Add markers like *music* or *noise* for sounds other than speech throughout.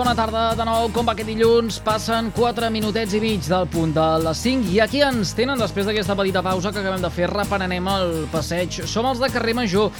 bona tarda de nou. Com va aquest dilluns? Passen 4 minutets i mig del punt de les 5 i aquí ens tenen, després d'aquesta petita pausa que acabem de fer, reprenem el passeig. Som els de carrer Major,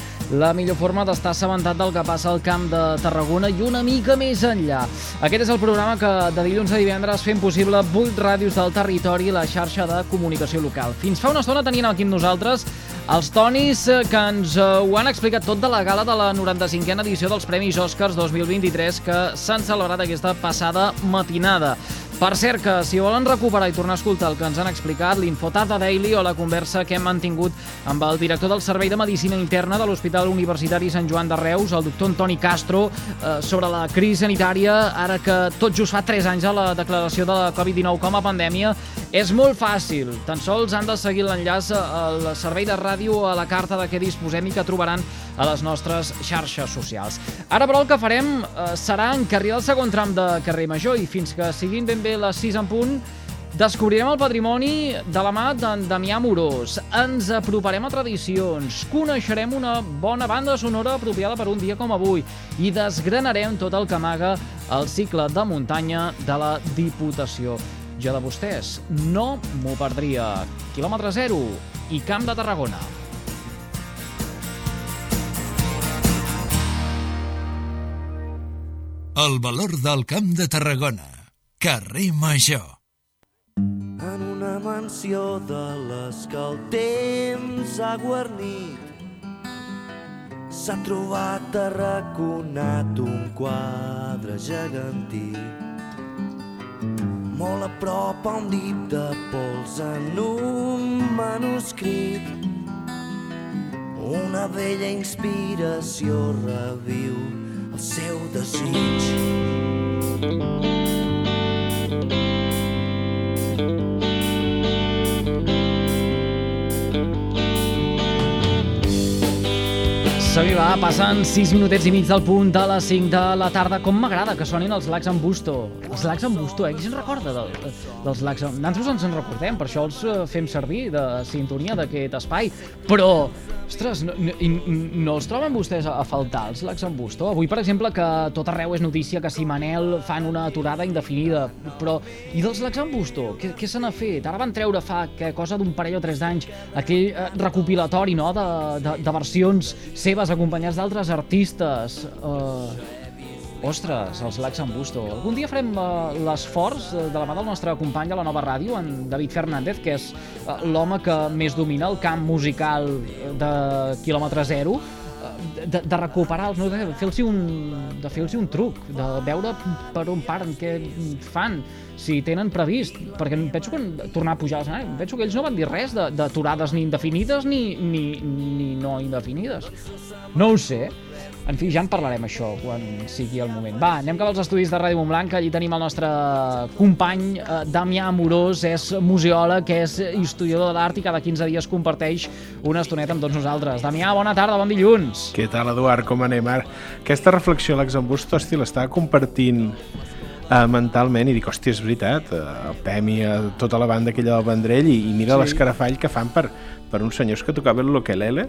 la millor forma d'estar assabentat del que passa al camp de Tarragona i una mica més enllà. Aquest és el programa que de dilluns a divendres fem possible 8 ràdios del territori i la xarxa de comunicació local. Fins fa una estona tenien aquí amb nosaltres els Tonis eh, que ens eh, ho han explicat tot de la gala de la 95a edició dels Premis Oscars 2023 que s'han celebrat aquesta passada matinada. Per cert, que si volen recuperar i tornar a escoltar el que ens han explicat, l'Infotada Daily o la conversa que hem mantingut amb el director del Servei de Medicina Interna de l'Hospital Universitari Sant Joan de Reus, el doctor Antoni Castro, eh, sobre la crisi sanitària, ara que tot just fa 3 anys a la declaració de la Covid-19 com a pandèmia, és molt fàcil. Tan sols han de seguir l'enllaç al servei de ràdio a la carta de què disposem i que trobaran a les nostres xarxes socials. Ara, però, el que farem eh, serà encarrilar el segon tram de carrer Major i fins que siguin ben bé les 6 en punt, Descobrirem el patrimoni de la mà d'en Damià Morós, ens aproparem a tradicions, coneixerem una bona banda sonora apropiada per un dia com avui i desgranarem tot el que amaga el cicle de muntanya de la Diputació. Jo de vostès no m'ho perdria. Quilòmetre zero i Camp de Tarragona. El valor del Camp de Tarragona. Carrer Major. En una mansió de les que el temps ha guarnit s'ha trobat arraconat un quadre gegantí. Molt a prop a un dit de pols en un manuscrit. Una vella inspiració reviu el seu desig. Som-hi va, passen 6 minutets i mig del punt de les 5 de la tarda. Com m'agrada que sonin els lacs en busto. Els lacs en busto, eh? Qui se'n recorda del, dels lacs en... Nosaltres ens en recordem, per això els eh, fem servir de sintonia d'aquest espai. Però, ostres, no, no, no els troben vostès a, faltar, els lacs en busto? Avui, per exemple, que tot arreu és notícia que si Manel fan una aturada indefinida. Però, i dels lacs en busto? Què, què se n'ha fet? Ara van treure fa que cosa d'un parell o tres d'anys aquell eh, recopilatori no? de, de, de versions seves acompanyats d'altres artistes. Uh, ostres, els Lacs en Busto. Algun dia farem uh, l'esforç de la mà del nostre company a la nova ràdio, en David Fernández, que és uh, l'home que més domina el camp musical de quilòmetre zero, de, de recuperar-los, no? de fer-los un, de fer un truc, de veure per on paren, què fan, si tenen previst, perquè penso que tornar a pujar l'escenari, penso que ells no van dir res d'aturades ni indefinides ni, ni, ni no indefinides. No ho sé. En fi, ja en parlarem això quan sigui el moment. Va, anem cap als estudis de Ràdio Montblanc, allí tenim el nostre company eh, Damià Amorós, és museòleg, és historiador de l'art i cada 15 dies comparteix una estoneta amb tots nosaltres. Damià, bona tarda, bon dilluns. Què tal, Eduard, com anem ara? Aquesta reflexió a l'exambusto, hosti, l'estava compartint uh, mentalment i dic, hòstia, és veritat, uh, el Pemi, uh, tota la banda aquella del Vendrell i, i mira sí. l'escarafall que fan per, per uns senyors que tocaven l'Okelele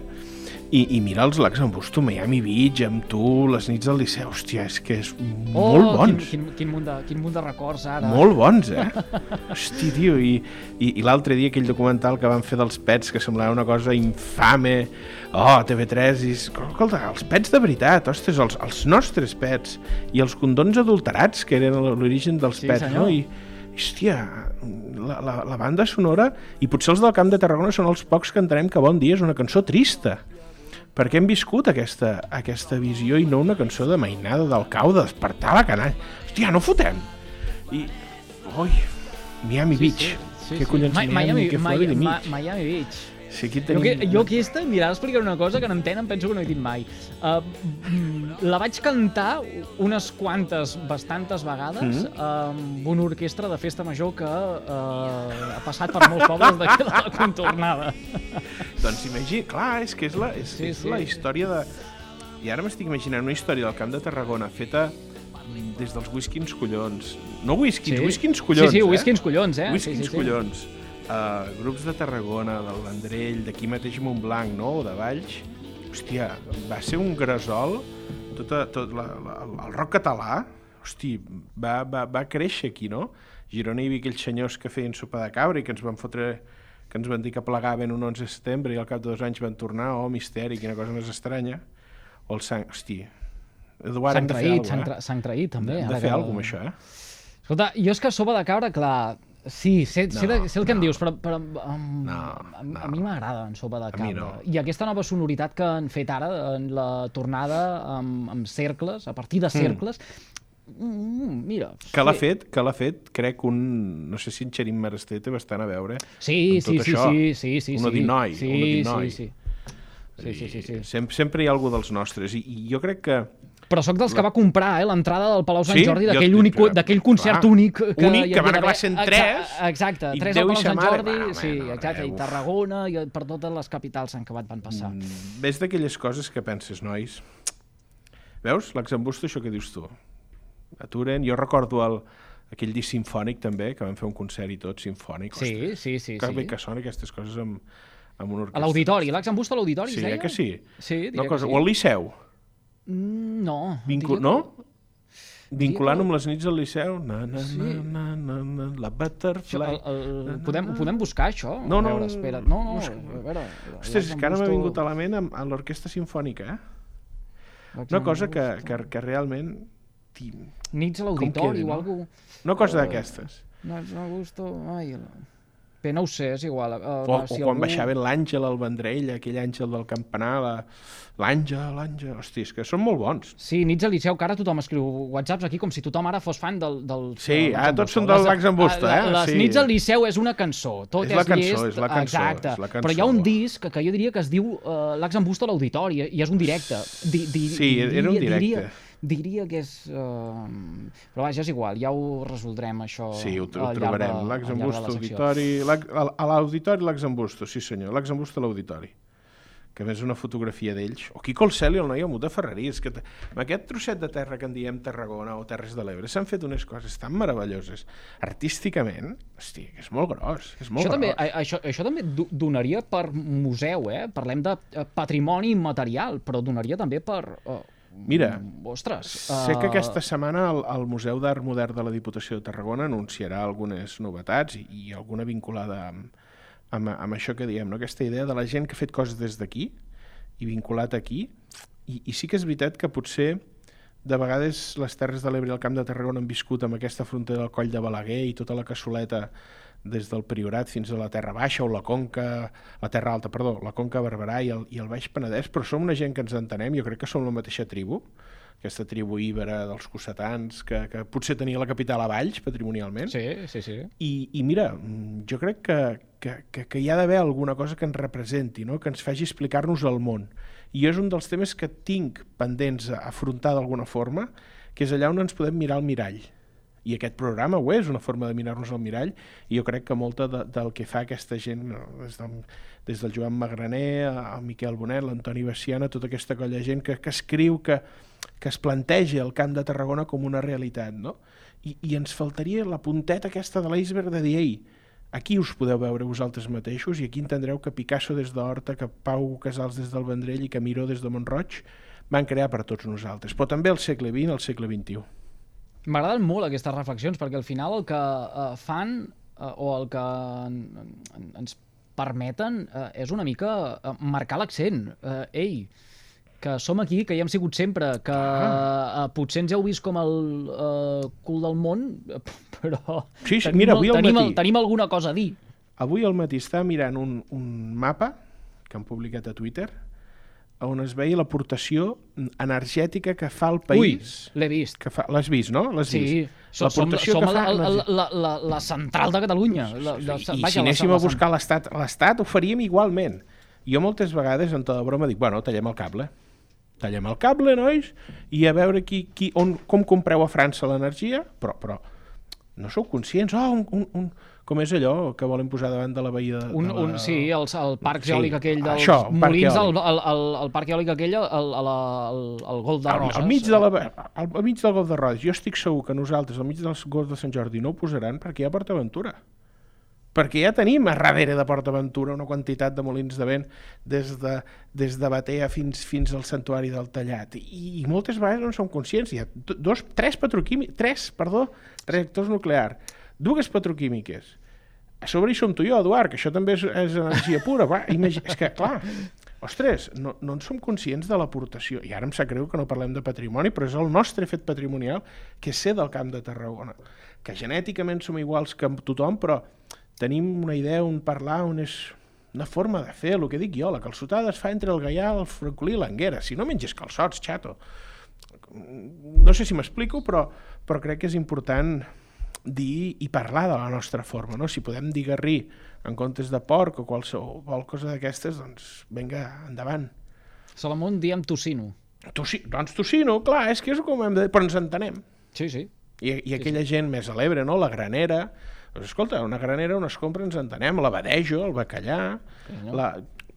i, i mira els lacs amb Busto, Miami Beach, amb tu, les nits del Liceu, hòstia, és que és oh, molt bons. Quin, quin, quin, munt de, quin munt de records ara. Molt bons, eh? *laughs* Hosti, tio, i, i, i l'altre dia aquell documental que van fer dels pets, que semblava una cosa infame, oh, TV3, i... Escolta, els pets de veritat, ostres, els, els nostres pets, i els condons adulterats, que eren l'origen dels Sí, pets, senyor. no? I, hòstia, la, la, la banda sonora, i potser els del Camp de Tarragona són els pocs que entenem que Bon Dia és una cançó trista, perquè hem viscut aquesta, aquesta visió i no una cançó de mainada del cau de despertar la canalla. Hòstia, no fotem! I, ui, Miami Beach. Sí, què sí. collons Mi- Miami, què Mi- fora de Mi- mig? Miami Beach. Si aquí Jo, tenim... que, jo aquesta em mirava explicar una cosa que no entenc, em penso que no he dit mai. Uh, mm, la vaig cantar unes quantes, bastantes vegades, mm. amb una orquestra de festa major que uh, ha passat per molts pobles d'aquí de la contornada. Doncs imagina, clar, és que és la, és, Sí, és sí. la història de... I ara m'estic imaginant una història del Camp de Tarragona feta des dels whiskins collons. No whiskins, sí. whiskins collons, Sí, sí, eh? whiskins collons, eh? Whiskins sí, sí, sí. collons. Uh, grups de Tarragona, del Vendrell, d'aquí mateix Montblanc, no?, o de Valls, hòstia, va ser un gresol, tota, tot la, la, el rock català, hosti, va, va, va créixer aquí, no? A Girona hi havia aquells senyors que feien sopa de cabra i que ens van fotre que ens van dir que plegaven un 11 de setembre i al cap de dos anys van tornar, oh, misteri, quina cosa més estranya. O el sang... Hosti, Eduard, S'han traït, s'han s'han traït, també. Hem de fer que- alguna cosa això, eh? Escolta, jo és que sopa de cabra, clar, sí, sé, sé, de, No, sé el que em no. dius, però, però um, No, a, no. a mi m'agrada en sopa de cabra. no. I aquesta nova sonoritat que han fet ara, en la tornada amb, amb cercles, a partir de cercles, mm, mira... Que l'ha sí. fet, que l'ha fet, crec un... No sé si en Xerim Marester té bastant a veure Sí, amb sí, tot sí, això. sí, sí, sí, Un sí. odinoi, sí, un odinoi. Sí, sí. Sí, sí, sí, sí. Sempre, sempre hi ha algú dels nostres. I, I jo crec que... Però sóc dels que va comprar eh, l'entrada del Palau Sant Sí? Jordi, Jo- d'aquell únic, d'aquell concert clar. únic que, Únic, que van acabar sent Exa- tres, Exacte, i tres Déu al i Palau sa Sant mare. Jordi, Va, sí, exacte, i. Tarragona, i per totes les capitals en què van passar. Mm, ves d'aquelles coses que penses, nois. Veus? L'exembusto, això que dius tu. Aturen. Jo recordo el, aquell disc sinfònic també, que vam fer un concert i tot, sinfònic. Sí, Ostres, sí, sí. que sí. que són aquestes coses amb, amb una orquestra. A l'auditori, l'Ax en Busto a l'auditori, Sí, eh deia? que sí? Sí, no, cosa, sí. O al Liceu. Mm, No. Vincu... diria que- No? Vinculant que- amb les nits al Liceu. Na, na, Sí. na, na, na, na, la Això, butterfly. el, el, podem, ho podem buscar, això? No, A no, veure, espera. No, no, no, a veure... Ostres, és que ara m'ha vingut a la ment amb, amb l'orquestra sinfònica, eh? Una cosa que, que, que realment... ti- Nits a l'auditori o no? alguna Una cosa d'aquestes. No, no gusto... Ai, bé, no ho sé, és igual. Uh, O, o quan baixaven l'Àngel al Vendrell, aquell àngel del campanar, la- l'Àngel, l'Àngel... Hosti, que són molt bons. Sí, nits al Liceu, que ara tothom escriu whatsapps aquí com si tothom ara fos fan del... del Sí, del ara tots són del Lax en Busto, Les- eh? Les Sí. nits al Liceu és una cançó, tot És és, la cançó, llest. és la cançó, Exacte. és la Però hi ha un cançó. disc que jo diria que es diu uh, Lax en Busto a l'auditori i és un directe. Di, di, Sí, era un directe. Diria, diria que és... Uh... Però vaja, és igual, ja ho resoldrem, això, Sí, ho, ho trobarem. al llarg de la L'Axembusto secció. auditori... A l'auditori l'Axembusto, sí senyor. L'Axembusto a l'auditori. Que més és una fotografia d'ells. O Quico el cel i el noi Amut de Ferrerí. És que amb aquest trosset de terra que en diem Tarragona o Terres de l'Ebre s'han fet unes coses tan meravelloses. Artísticament, hosti, que és molt gros. És molt Això també, gros. a- això, això també do- donaria per museu, eh? Parlem de eh, patrimoni immaterial, però donaria també per... Uh, Mira, Ostres. Sé que eh, aquesta setmana el, el Museu d'Art Modern de la Diputació de Tarragona anunciarà algunes novetats i, i alguna vinculada amb, amb, amb això que diem, no? aquesta idea de la gent que ha fet coses des d'aquí i vinculat aquí. I, I sí que és veritat que potser de vegades les Terres de l'Ebre i el Camp de Tarragona han viscut amb aquesta frontera del Coll de Balaguer i tota la cassoleta des del Priorat fins a la Terra Baixa o la Conca, la Terra Alta, perdó, la Conca Barberà i el, i el Baix Penedès, però som una gent que ens entenem, jo crec que som la mateixa tribu, aquesta tribu íbera dels cossetans, que, que potser tenia la capital a Valls, patrimonialment, Sí, sí, sí. i, i mira, jo crec que, que, que, que hi ha d'haver alguna cosa que ens representi, no? que ens faci explicar-nos el món. I és un dels temes que tinc pendents a afrontar d'alguna forma, que és allà on ens podem mirar al mirall. I aquest programa ho és, una forma de mirar-nos al mirall, i jo crec que molta de, del que fa aquesta gent, no, des, del, des del Joan Magraner, el Miquel Bonet, l'Antoni Baciana, tota aquesta colla de gent que, que escriu, que, que es planteja el Camp de Tarragona com una realitat, no? I, i ens faltaria la punteta aquesta de l'iceberg de dir, ei, aquí us podeu veure vosaltres mateixos i aquí entendreu que Picasso des d'Horta, que Pau Casals des del Vendrell i que Miró des de Montroig van crear per tots nosaltres, però també al segle XX, al segle XXI. M'agraden molt aquestes reflexions, perquè al final el que uh, fan uh, o el que en, en, ens permeten uh, és una mica marcar l'accent. Uh, ei, que som aquí, que hi hem sigut sempre, que uh, potser ens heu vist com el uh, cul del món, eh, *laughs* però Sí, sí, tenim, mira, avui tenim, matí. tenim alguna cosa a dir. Avui al matí estava mirant un, un mapa que han publicat a Twitter on es veia l'aportació energètica que fa el país. Ui, l'he vist. que fa... L'has vist, no? L'has Sí, vist? som, som, som la, fa la, la, la, la central de Catalunya. La, la, I, vaja, si la- anéssim la a buscar l'Estat, l'Estat ho faríem igualment. Jo moltes vegades, en tota broma, dic, bueno, tallem el cable. Tallem el cable, nois, i a veure qui, qui, on, com compreu a França l'energia, però, però no sou conscients, oh, un, un, un, com és allò que volen posar davant de la veïa de, Un, de la... un, sí, el, el parc Sí, eòlic aquell dels això, molins, el, eòlic. el, el, el parc eòlic aquell, el, el, el, el Gol de al, Roses. al, mig de la, al, al mig del Golf de Roses, jo estic segur que nosaltres, al mig del Golf de Sant Jordi, no ho posaran perquè hi ha PortAventura. Perquè ja tenim a darrere de PortAventura una quantitat de molins de vent des de, des de Batea fins, fins al santuari del Tallat. I, i moltes vegades no en som conscients. Hi ha do- dos, tres tres, perdó, reactors nuclears, dues petroquímiques. A sobre hi som tu i jo, Eduard, que això també és, és energia pura. Va, imagi... És que, clar, ostres, no, no en som conscients de l'aportació. I ara em sap greu que no parlem de patrimoni, però és el nostre fet patrimonial, que és ser del Camp de Tarragona. Que genèticament som iguals que tothom, però tenim una idea, un parlar, un és una forma de fer, el que dic jo, la calçotada es fa entre el gaià, el francolí i l'anguera. Si no menges calçots, xato. No sé si m'explico, però, però crec que és important dir i parlar de la nostra forma, no? Si podem dir garrí en comptes de porc o qualsevol cosa d'aquestes, doncs vinga, endavant. Salomón, diem tocino. Tossi, doncs tocino, clar, és que és com hem de dir, però ens entenem. Sí, sí. I, i aquella gent més a l'Ebre, no? La granera, doncs escolta, una granera on es compra ens entenem, l'abadejo, el bacallà, senyor. la,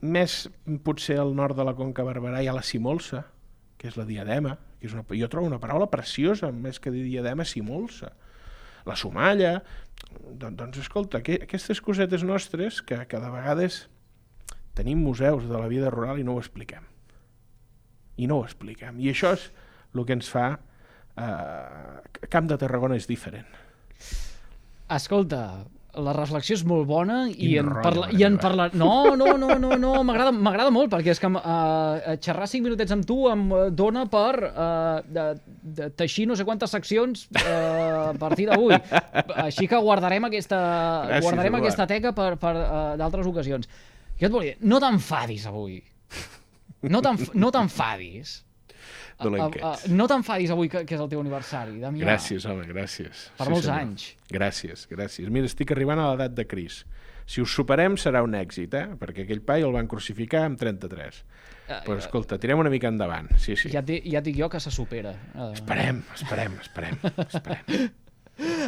més potser al nord de la Conca Barberà hi ha la simolsa, que és la diadema, que és una, jo trobo una paraula preciosa, més que dir diadema, simolsa. La somalla, doncs, doncs escolta, que, aquestes cosetes nostres que, que de vegades tenim museus de la vida rural i no ho expliquem. I no ho expliquem. I això és el que ens fa... Eh, Camp de Tarragona és diferent. Escolta, la reflexió és molt bona i Quin en, parla, Maria i en parla... No, no, no, no, no m'agrada molt perquè és que uh, xerrar cinc minutets amb tu em eh, dona per uh, de, de teixir no sé quantes seccions uh, a partir d'avui. Així que guardarem aquesta, Gràcies, guardarem Eduard. aquesta teca per, per uh, d'altres ocasions. Jo et volia dir, no t'enfadis avui. No t'enfadis. Uh, uh, ets. no t'enfadis avui que, que és el teu aniversari, Damià. Gràcies, home, gràcies. Per molts senyor. anys. Gràcies, gràcies. Mira, estic arribant a l'edat de Cris. Si us superem serà un èxit, eh? Perquè aquell pai el van crucificar amb 33. Eh, Però escolta, tirem una mica endavant. Sí, sí. Ja, ja et dic jo que se supera. Uh, Esperem, esperem, esperem, esperem. *laughs*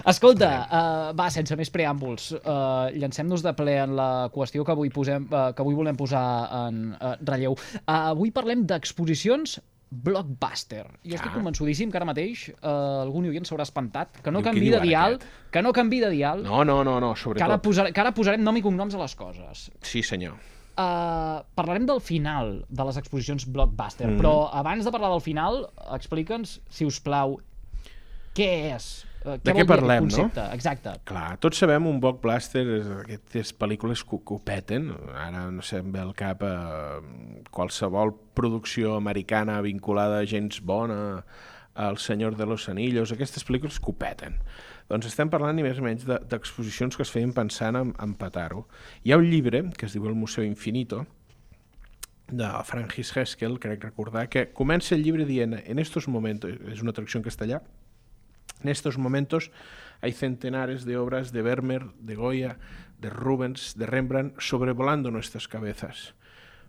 Escolta, uh, va, sense més preàmbuls, uh, llancem-nos de ple en la qüestió que avui, posem, uh, que avui volem posar en uh, relleu. Uh, avui parlem d'exposicions blockbuster. Jo estic Ah. convençudíssim que ara mateix uh, algun oient s'haurà espantat, que no Diu, canvi de dial, aquest? que no canvi de dial, No, no, no, no, que, ara sobretot. posar, que ara posarem nom i cognoms a les coses. Sí, senyor. Uh, parlarem del final de les exposicions blockbuster, mm. però abans de parlar del final, explica'ns, si us plau, què és? Uh, De què parlem, no? Exacte. Clar, tots sabem un blockbuster, aquestes pel·lícules que, que ho peten. Ara no sé, em ve al cap eh, qualsevol producció americana vinculada a James Bond, a, al Senyor de los Anillos, aquestes pel·lícules que ho peten. Doncs estem parlant ni més ni menys de- d'exposicions que es feien pensant en, en petar-ho. Hi ha un llibre que es diu El Museu Infinito, de Francis Heskel, crec recordar, que comença el llibre dient en estos momentos, és una traducció en castellà, En estos momentos hay centenares de obras de Vermeer, de Goya, de Rubens, de Rembrandt sobrevolando nuestras cabezas.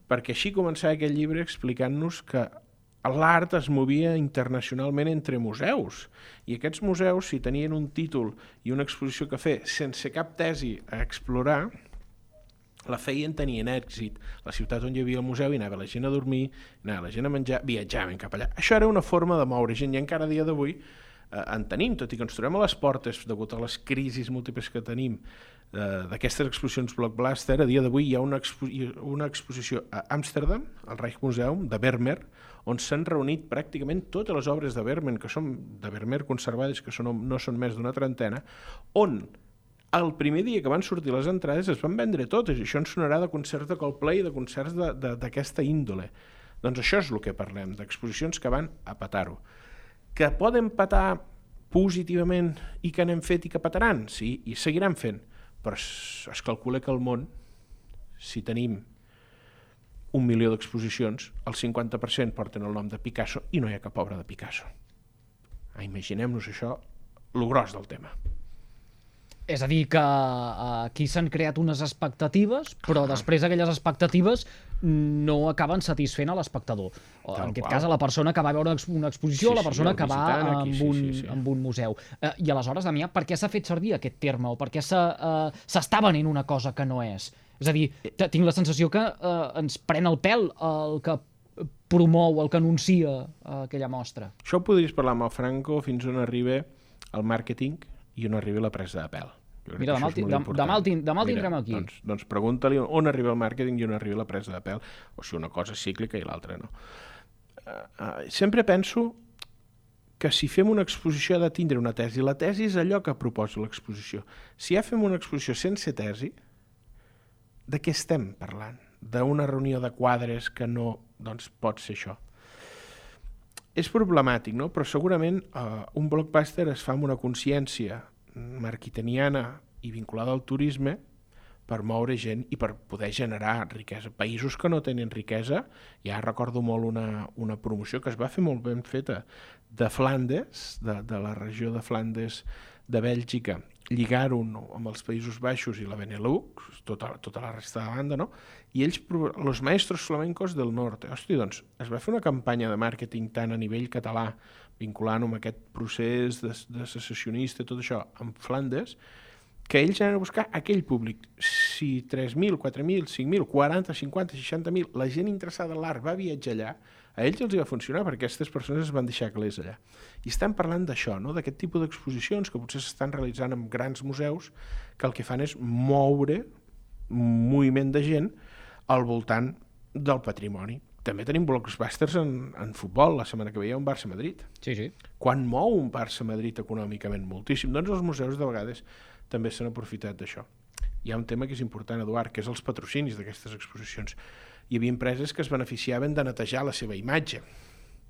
Perquè així començava aquell llibre explicant-nos que l'art es movia internacionalment entre museus i aquests museus, si tenien un títol i una exposició que fer sense cap tesi a explorar, la feien tenien èxit. La ciutat on hi havia el museu hi anava la gent a dormir, anava la gent a menjar, viatjaven cap allà. Això era una forma de moure gent i encara a dia d'avui eh, en tenim, tot i que ens trobem a les portes degut a les crisis múltiples que tenim eh, d'aquestes exposicions blockbuster, a dia d'avui hi ha una, expo una exposició a Amsterdam, al Rijksmuseum, de Vermeer, on s'han reunit pràcticament totes les obres de Vermeer, que són de Vermeer conservades, que són, no són més d'una trentena, on el primer dia que van sortir les entrades es van vendre totes, i això ens sonarà de concerts de Coldplay, de concerts de- de- d'aquesta índole. Doncs això és el que parlem, d'exposicions que van a petar-ho. Que poden petar positivament i que n'hem fet i que petaran, sí, i seguiran fent, però es, es calcula que al món, si tenim un milió d'exposicions, el 50% porten el nom de Picasso i no hi ha cap obra de Picasso. Ah, Imaginem-nos això, lo gros del tema. És a dir, que uh, aquí s'han creat unes expectatives, però després aquelles expectatives no acaben satisfent a l'espectador. En aquest qual. cas, a la persona que va veure una ex- una exposició, Sí, la sí, persona el que va aquí, amb, sí, un, sí, sí. amb un museu. Uh, I aleshores, Damià, per què s'ha fet servir aquest terme? O per què uh, s'està venent una cosa que no és? És a dir, tinc la sensació que uh, ens pren el pèl el que promou, el que anuncia uh, aquella mostra. Això ho podries parlar amb el Franco fins on arriba el màrqueting i on arriba la presa de pèl. Mira, demà això el és ti- molt dem- important. demà el demà el tindrem aquí. Doncs, doncs pregunta-li on arriba el màrqueting i on arriba la presa de pèl, o si una cosa és cíclica i l'altra no. Uh, uh, sempre penso que si fem una exposició ha de tindre una tesi. La tesi és allò que proposa l'exposició. Si ja fem una exposició sense tesi, de què estem parlant? D'una reunió de quadres que no doncs, pot ser això. És problemàtic, no? però segurament uh, un blockbuster es fa amb una consciència marquitaniana i vinculada al turisme per moure gent i per poder generar riquesa. Països que no tenen riquesa, ja recordo molt una, una promoció que es va fer molt ben feta de Flandes, de, de la regió de Flandes de Bèlgica, lligar-ho amb els Països Baixos i la Benelux, tota, tota la resta de banda, no? i ells, els maestros flamencos del nord, hosti, doncs, es va fer una campanya de màrqueting tant a nivell català, vinculant amb aquest procés de, de secessionista, tot això, amb Flandes, que ells anaven a buscar aquell públic. Si 3.000, 4.000, 5.000, 40, 50, 60.000, la gent interessada en l'art va viatjar allà, a ells els hi va funcionar perquè aquestes persones es van deixar calés allà. I estan parlant d'això, no? d'aquest tipus d'exposicions que potser s'estan realitzant en grans museus que el que fan és moure un moviment de gent al voltant del patrimoni. També tenim blockbusters en, en futbol, la setmana que ve hi ha un Barça-Madrid. Sí, sí. Quan mou un Barça-Madrid econòmicament moltíssim, doncs els museus de vegades també s'han aprofitat d'això. Hi ha un tema que és important, Eduard, que és els patrocinis d'aquestes exposicions. Hi havia empreses que es beneficiaven de netejar la seva imatge.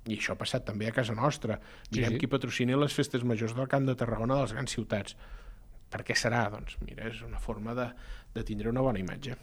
I això ha passat també a casa nostra. Mirem Sí, sí. qui patrocina les festes majors del Camp de Tarragona de les grans ciutats. Per què serà? Doncs mira, és una forma de, de tindre una bona imatge.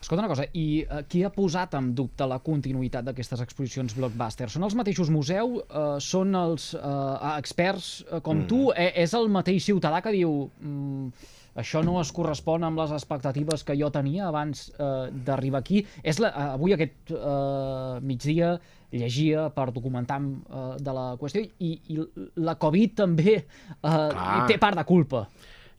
Escolta una cosa, i uh, qui ha posat en dubte la continuïtat d'aquestes exposicions blockbuster? Són els mateixos museus? Uh, són els uh, experts uh, com mm. tu? E és el mateix ciutadà que diu mm, això no es correspon amb les expectatives que jo tenia abans uh, d'arribar aquí? És la, uh, avui aquest uh, migdia llegia per documentar uh, de la qüestió i, i la Covid també Clar. té part de culpa.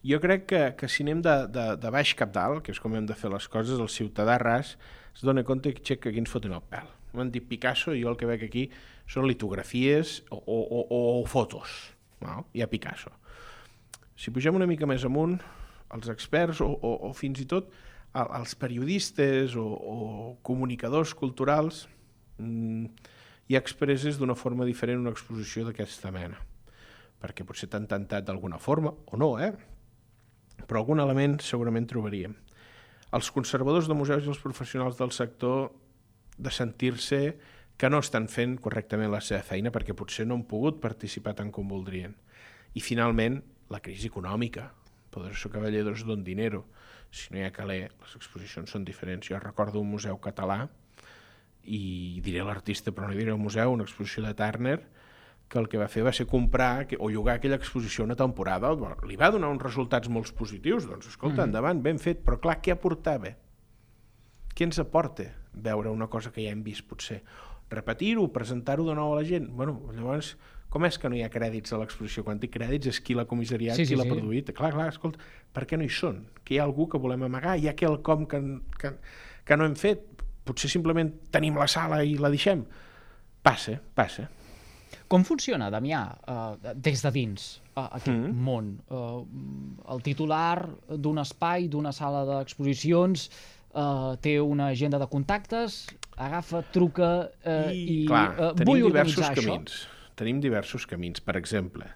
Jo crec que, que si anem de, de, de baix cap dalt, que és com hem de fer les coses, el ciutadà ras es dona compte que, xec, que aquí ens foten el pèl. M'han dit Picasso i jo el que veig aquí són litografies o, o, o, o fotos. No? Hi ha Picasso. Si pugem una mica més amunt, els experts o, o, o fins i tot el- els periodistes o, o comunicadors culturals mm, ja expresses d'una forma diferent una exposició d'aquesta mena perquè potser t'han tentat d'alguna forma, o no, eh? Però algun element segurament trobaríem. Els conservadors de museus i els professionals del sector de sentir-se que no estan fent correctament la seva feina perquè potser no han pogut participar tant com voldrien. I finalment, la crisi econòmica. Poderoso Caballeros don dinero. Si no hi ha caler, les exposicions són diferents. Jo recordo un museu català i diré l'artista, però no diré el museu, una exposició de Turner, que el que va fer va ser comprar que- o llogar aquella exposició una temporada. Li va donar uns resultats molt positius, doncs escolta, mm. endavant, ben fet, però clar, què aportava? Què ens aporta veure una cosa que ja hem vist potser? Repetir-ho, presentar-ho de nou a la gent? Bueno, llavors, com és que no hi ha crèdits a l'exposició? Quan té crèdits és qui l'ha comissariat, Sí, qui sí, l'ha sí. produït. Clar, clar, escolta, per què no hi són? Que hi ha algú que volem amagar? Hi ha quelcom que, que, que no hem fet? Potser simplement tenim la sala i la deixem? Passa, passa. Com funciona, Damià, uh, des de dins uh, aquest mm. Món? Uh, el titular d'un espai, d'una sala d'exposicions, uh, té una agenda de contactes, agafa, truca uh, i, clar, uh, tenim vull diversos això. camins. Tenim diversos camins. Per exemple,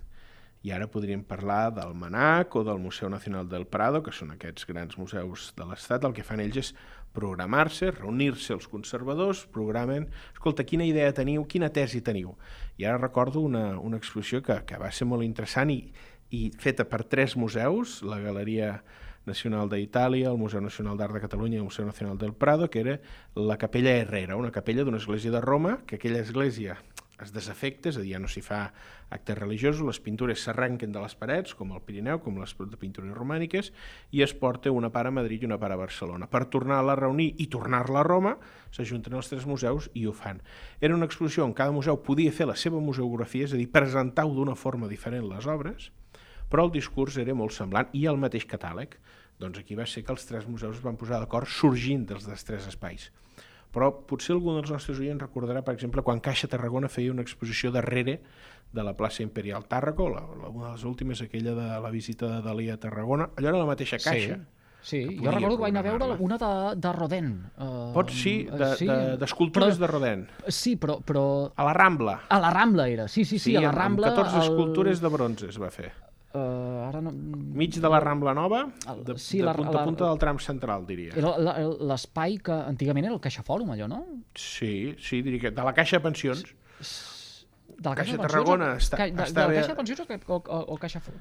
i ara podríem parlar del MANAC o del Museu Nacional del Prado, que són aquests grans museus de l'Estat, el que fan ells és programar-se, reunir-se els conservadors, programen, escolta, quina idea teniu, quina tesi teniu. I ara recordo una, una exposició que, que va ser molt interessant i, i feta per tres museus, la Galeria Nacional d'Itàlia, el Museu Nacional d'Art de Catalunya i el Museu Nacional del Prado, que era la Capella Herrera, una capella d'una església de Roma, que aquella església es desafecta, és a dir, ja no s'hi fa actes religiosos, les pintures s'arrenquen de les parets, com el Pirineu, com les pintures romàniques, i es porta una part a Madrid i una part a Barcelona. Per tornar-la a reunir i tornar-la a Roma, s'ajunten els tres museus i ho fan. Era una exposició on cada museu podia fer la seva museografia, és a dir, presentar-ho d'una forma diferent les obres, però el discurs era molt semblant i el mateix catàleg. Doncs aquí va ser que els tres museus es van posar d'acord sorgint dels tres espais. Però potser algun dels nostres oients recordarà, per exemple, quan Caixa Tarragona feia una exposició darrere de la plaça Imperial Tàrraco, la, la, una de les últimes, aquella de la visita de Dalí a Tarragona. Allò era la mateixa caixa. Sí, que jo recordo que vaig anar a veure una de, de Rodin. Uh, Pot sí, de- de- d'escultures de, de Rodin. Sí, però, però A la Rambla. a la Rambla era, sí, sí, sí, a la amb- Rambla... Amb 14 el- escultures de bronze es va fer. Uh, ara no... Mig de la Rambla Nova, de, sí, de la- punta la- a punta del tram central, diria. Era la- l'espai que antigament era el Caixa Fòrum, allò, no? Sí, sí, diria que de la Caixa de Pensions. De la Caixa de Pensions Tarragona o- està- de, està de la bé- Caixa de Pensions o, o, o, o Caixa Fòrum?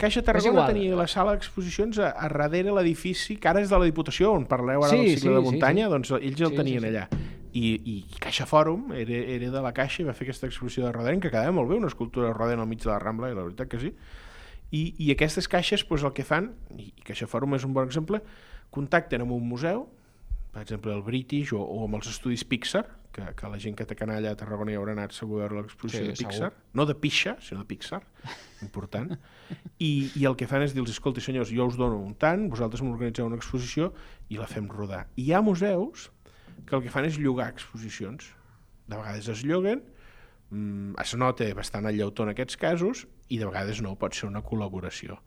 Caixa Tarragona tenia la sala d'exposicions a, a darrere l'edifici, que ara és de la Diputació, on parleu ara Sí, del cicle sí, de sí, muntanya, sí. doncs ells el Sí, tenien sí, sí. allà. I, I Caixa Fòrum era, era de la Caixa i va fer aquesta exposició de Rodin, que quedava molt bé, una escultura de Rodin al mig de la Rambla, i la veritat que sí. I, i aquestes caixes doncs, el que fan, i, i Caixa Fòrum és un bon exemple, contacten amb un museu, per exemple el British o, o amb els estudis Pixar, que, que la gent que té canalla a Tarragona hi haurà anat segur a veure l'exposició Sí, de segur. Pixar, no de Pixa, sinó de Pixar, *laughs* important, I, i el que fan és dir-los, escolti senyors, jo us dono un tant, vosaltres m'organitzeu una exposició i la fem rodar. I hi ha museus que el que fan és llogar exposicions. De vegades es lloguen, mm, es nota bastant el llautó en aquests casos, i de vegades no, pot ser una col·laboració.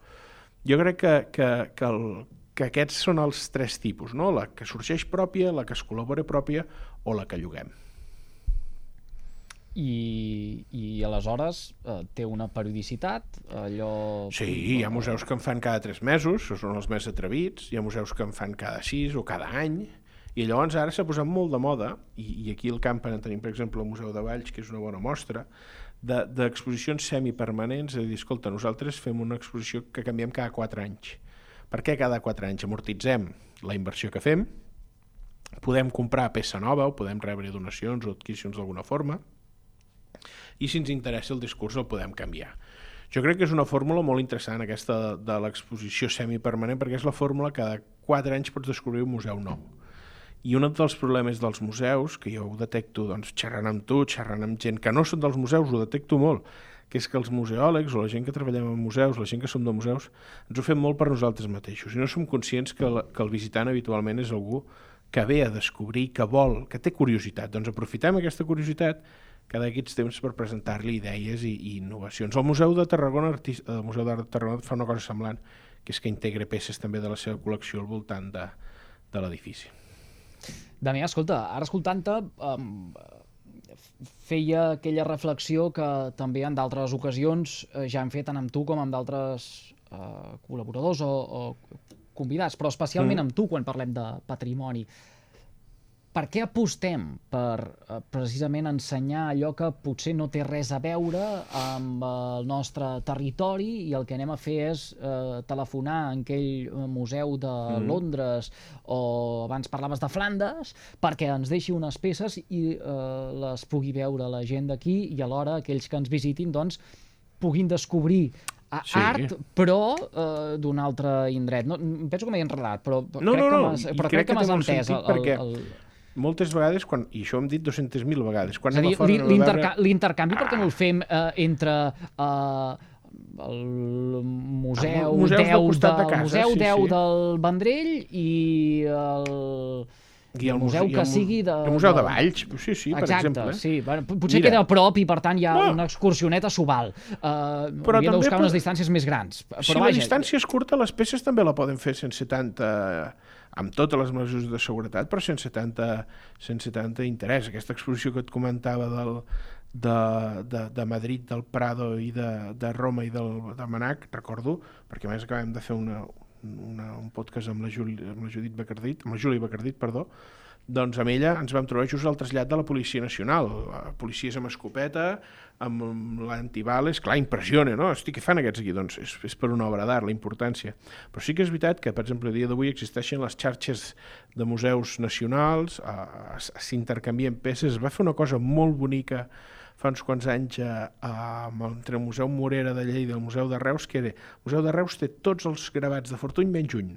Jo crec que, que, que, el, que aquests són els tres tipus, no? la que sorgeix pròpia, la que es col·labora pròpia o la que lloguem. I, i aleshores eh, té una periodicitat, allò... Sí, hi ha museus que en fan cada tres mesos, això són els més atrevits, hi ha museus que en fan cada sis o cada any, i llavors ara s'ha posat molt de moda, i, i aquí al Campen en tenim, per exemple, el Museu de Valls, que és una bona mostra, de- d'exposicions semipermanents, és a dir, escolta, nosaltres fem una exposició que canviem cada quatre anys. Per què cada quatre anys? Amortitzem la inversió que fem, podem comprar peça nova o podem rebre donacions o adquisicions d'alguna forma, i si ens interessa el discurs el podem canviar. Jo crec que és una fórmula molt interessant aquesta de, de l'exposició semipermanent perquè és la fórmula que cada 4 anys pots descobrir un museu nou. I un dels problemes dels museus, que jo ho detecto doncs, xerrant amb tu, xerrant amb gent que no són dels museus, ho detecto molt, que és que els museòlegs o la gent que treballem en museus, la gent que som de museus, ens ho fem molt per nosaltres mateixos i no som conscients que, la, que el visitant habitualment és algú que ve a descobrir, que vol, que té curiositat. Doncs aprofitem aquesta curiositat cada aquests temps per presentar-li idees i, i innovacions. El Museu de Tarragona, Artis- el Museu d'Art de Tarragona fa una cosa semblant, que és que integra peces també de la seva col·lecció al voltant de, de l'edifici. Damià, escolta, ara escoltant-te, um, feia aquella reflexió que també en d'altres ocasions eh, ja hem fet tant amb tu com amb d'altres eh, col·laboradors o, o convidats, però especialment Mm. amb tu quan parlem de patrimoni. Per què apostem per eh, precisament ensenyar allò que potser no té res a veure amb el nostre territori i el que anem a fer és eh, telefonar en aquell eh, museu de Mm. Londres o abans parlaves de Flandes perquè ens deixi unes peces i eh, les pugui veure la gent d'aquí i alhora aquells que ens visitin doncs puguin descobrir a Sí. art, però eh, d'un altre indret. No, penso que m'he enredat, però, No, crec, no, no, que m'has entès. perquè Moltes vegades, quan, i això ho hem dit 200.000 vegades, quan És a dir, a a veure- l'intercanvi per què no el fem eh, entre eh, el museu, El museus del 10 costat de del casa, museu sí, 10 sí. del Vendrell i el, I el museu muse- i que el sigui de... El Museu de de- Valls, sí, sí, per Exacte, exemple. sí. Bueno, potser Mira. queda a prop i per tant hi ha No. una excursioneta s'ho val. Uh, Però hauríem de buscar pot- unes distàncies més grans. Però Si la vaja, distància és curta, les peces també la poden fer sense tanta amb totes les mesures de seguretat, però sense tanta, sense tanta interès. Aquesta exposició que et comentava del, de, de, de Madrid, del Prado i de, de Roma i del, de Manac, recordo, perquè a més acabem de fer una, una, un podcast amb la, Juli, amb la Judit Bacardit, amb la Júlia Bacardit, perdó, doncs amb ella ens vam trobar just al trasllat de la Policia Nacional, eh, policies amb escopeta, amb l'antibales, clar, impressiona, no? Hosti, què fan aquests aquí? Doncs és, és per una obra d'art, la importància. Però sí que és veritat que, per exemple, a dia d'avui existeixen les xarxes de museus nacionals, eh, s'intercanvien peces, es va fer una cosa molt bonica fa uns quants anys a, a, entre el Museu Morera de Lleida i el Museu de Reus, que era, el Museu de Reus té tots els gravats de Fortuny menys un.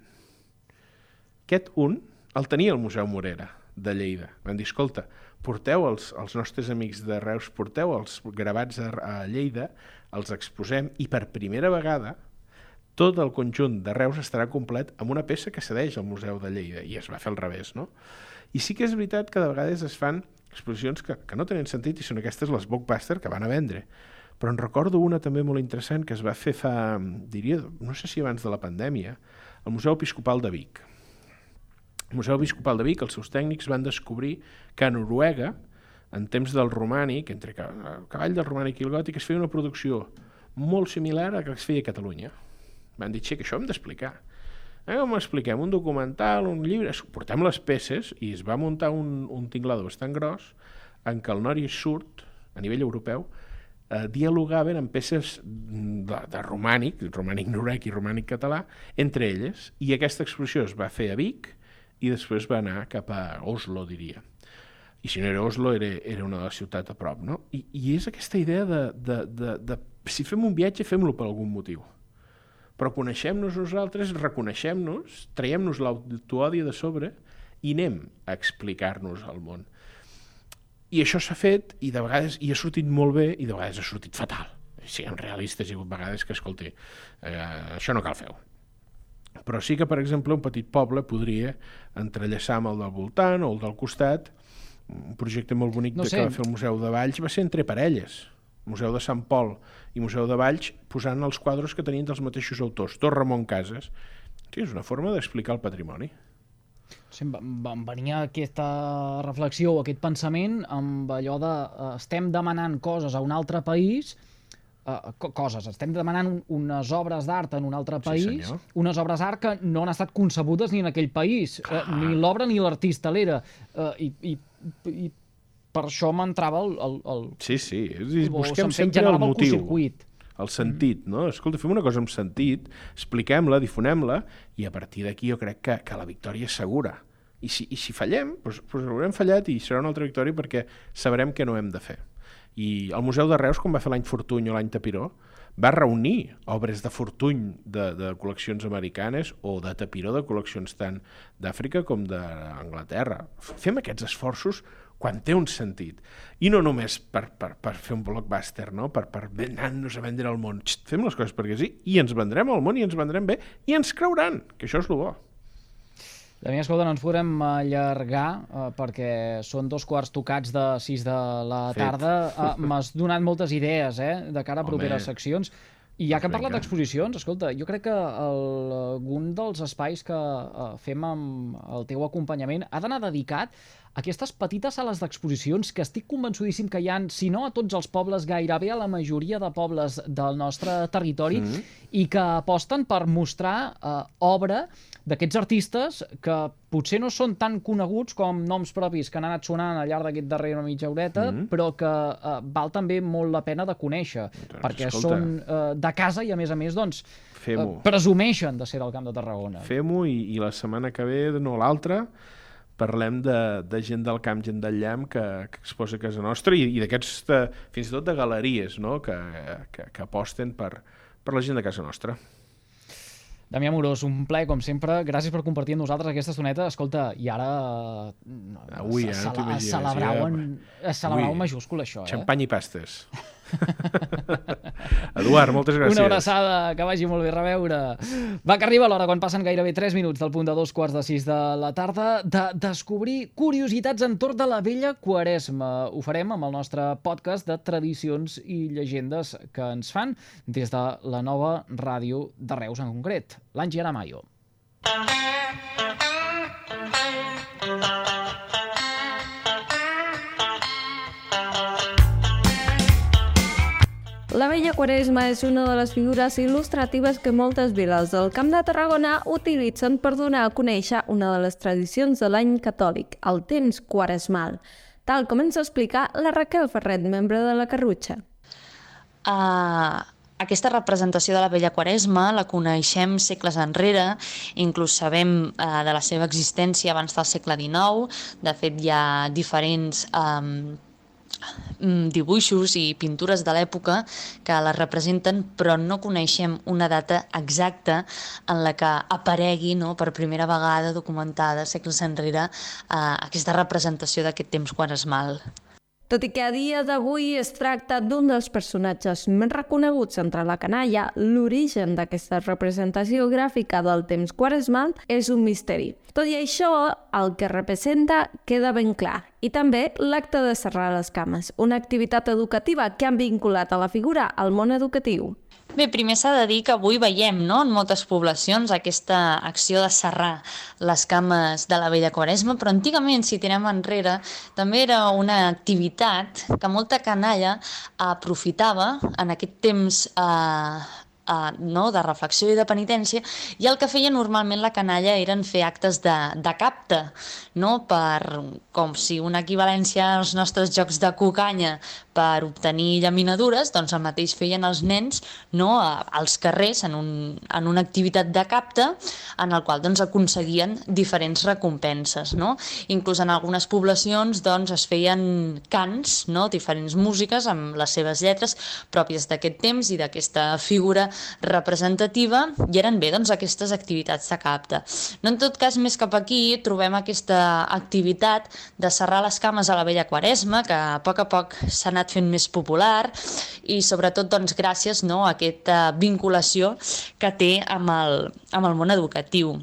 Aquest un el tenia el Museu Morera de Lleida. Van dir, escolta, porteu els, els nostres amics de Reus, porteu els gravats a, a Lleida, els exposem i per primera vegada tot el conjunt de Reus estarà complet amb una peça que cedeix al Museu de Lleida i es va fer al revés, no? I sí que és veritat que de vegades es fan exposicions que, que no tenen sentit i són aquestes les blockbuster que van a vendre. Però en recordo una també molt interessant que es va fer fa, diria, no sé si abans de la pandèmia, al Museu Episcopal de Vic. Museu Episcopal de Vic, els seus tècnics van descobrir que a Noruega, en temps del romànic, entre el cavall del romànic i el gòtic, es feia una producció molt similar a la que es feia a Catalunya. Van dir, que això hem d'explicar. Eh, com expliquem? Un documental, un llibre... Portem les peces i es va muntar un, un tinglador bastant gros en què el nord i sud, a nivell europeu, eh, dialogaven amb peces de, de romànic, romànic norec i romànic català, entre elles, i aquesta exposició es va fer a Vic i després va anar cap a Oslo, diria. I si no era Oslo, era, era una ciutats a prop, no? I, i és aquesta idea de, de, de, de si fem un viatge, fem-lo per algun motiu però coneixem-nos nosaltres, reconeixem-nos, traiem-nos l'autoodi de sobre i anem a explicar-nos al món. I això s'ha fet i de vegades i ha sortit molt bé i de vegades ha sortit fatal. Siguem realistes, hi ha hagut vegades que, escolti, eh, això no cal fer-ho. Però sí que, per exemple, un petit poble podria entrellaçar amb el del voltant o el del costat. Un projecte molt bonic no sé. que va fer el Museu de Valls va ser entre parelles Museu de Sant Pol i Museu de Valls, posant els quadres que tenien dels mateixos autors, tot Ramon Casas. Sí, és una forma d'explicar el patrimoni. Sí, em venia aquesta reflexió o aquest pensament amb allò de uh, estem demanant coses a un altre país uh, coses, estem demanant unes obres d'art en un altre país, sí, unes obres d'art que no han estat concebudes ni en aquell país, uh, ni l'obra ni l'artista l'era, uh, i, i, i per això m'entrava el, el, el... Sí, sí, busquem sempre el motiu. El, el sentit, no? Escolta, fem una cosa amb sentit, expliquem-la, difonem-la, i a partir d'aquí jo crec que, que la victòria és segura. I si, i si fallem, doncs, doncs haurem fallat i serà una altra victòria perquè sabrem què no hem de fer. I el Museu de Reus, com va fer l'any Fortuny o l'any Tapiró, va reunir obres de Fortuny de, de col·leccions americanes o de Tapiró de col·leccions tant d'Àfrica com d'Anglaterra. Fem aquests esforços quan té un sentit. I no només per, per, per fer un blockbuster, no? per, per anar-nos a vendre al món. Xt, fem les coses perquè sí, i ens vendrem al món i ens vendrem bé, i ens creuran, que això és el bo. Damià, escolta, no ens podrem allargar eh, perquè són dos quarts tocats de sis de la Fet. tarda. Eh, M'has donat moltes idees eh, de cara a properes Home. seccions. I ja que hem parlat d'exposicions, escolta, jo crec que el, algun dels espais que uh, fem amb el teu acompanyament ha d'anar dedicat aquestes petites sales d'exposicions que estic convençudíssim que hi han, si no a tots els pobles, gairebé a la majoria de pobles del nostre territori, mm -hmm. i que aposten per mostrar uh, obra d'aquests artistes que potser no són tan coneguts com noms propis que han anat sonant al llarg d'aquest darrer mitja horeta, mm -hmm. però que uh, val també molt la pena de conèixer, doncs, perquè escolta. són uh, de casa i, a més a més, doncs, uh, presumeixen de ser del Camp de Tarragona. Fem-ho i, i la setmana que ve, no l'altra, parlem de, de gent del camp, gent del llamp que, que exposa a casa nostra i, i d'aquests, fins i tot de galeries, no? que, que, que aposten per, per la gent de casa nostra. Damià Morós, un plaer, com sempre. Gràcies per compartir amb nosaltres aquesta estoneta. Escolta, i ara... Avui, eh? No celebrau en, celebrau en majúscul, això, eh? Xampany i pastes. *laughs* *laughs* Eduard, moltes gràcies. Una abraçada, que vagi molt bé reveure. Va, que arriba l'hora, quan passen gairebé 3 minuts del punt de dos quarts de 6 de la tarda, de descobrir curiositats entorn de la vella Quaresma. Ho farem amb el nostre podcast de tradicions i llegendes que ens fan des de la nova ràdio de Reus en concret, l'Angi Aramayo. La vella Quaresma és una de les figures il·lustratives que moltes viles del Camp de Tarragona utilitzen per donar a conèixer una de les tradicions de l'any catòlic, el temps quaresmal, tal com ens explica la Raquel Ferret, membre de la Carrutxa. Uh, aquesta representació de la Vella Quaresma la coneixem segles enrere, inclús sabem uh, de la seva existència abans del segle XIX. De fet, hi ha diferents um, dibuixos i pintures de l'època que la representen, però no coneixem una data exacta en la que aparegui no, per primera vegada documentada segles enrere eh, aquesta representació d'aquest temps quaresmal. Tot i que a dia d'avui es tracta d'un dels personatges més reconeguts entre la canalla, l'origen d'aquesta representació gràfica del temps quaresmal és un misteri. Tot i això, el que representa queda ben clar. I també l'acte de serrar les cames, una activitat educativa que han vinculat a la figura al món educatiu. Bé, primer s'ha de dir que avui veiem no, en moltes poblacions aquesta acció de serrar les cames de la vella quaresma, però antigament, si tirem enrere, també era una activitat que molta canalla aprofitava en aquest temps eh, eh, no, de reflexió i de penitència, i el que feia normalment la canalla eren fer actes de, de capte, no? per, com si una equivalència als nostres jocs de cucanya per obtenir llaminadures, doncs el mateix feien els nens no, als carrers en, un, en una activitat de capte en el qual doncs, aconseguien diferents recompenses. No? Inclús en algunes poblacions doncs, es feien cants, no? diferents músiques amb les seves lletres pròpies d'aquest temps i d'aquesta figura representativa i eren bé doncs, aquestes activitats de capta. No en tot cas, més cap aquí trobem aquesta activitat de serrar les cames a la vella quaresma, que a poc a poc s'ha anat fent més popular i sobretot doncs, gràcies no, a aquesta vinculació que té amb el, amb el món educatiu.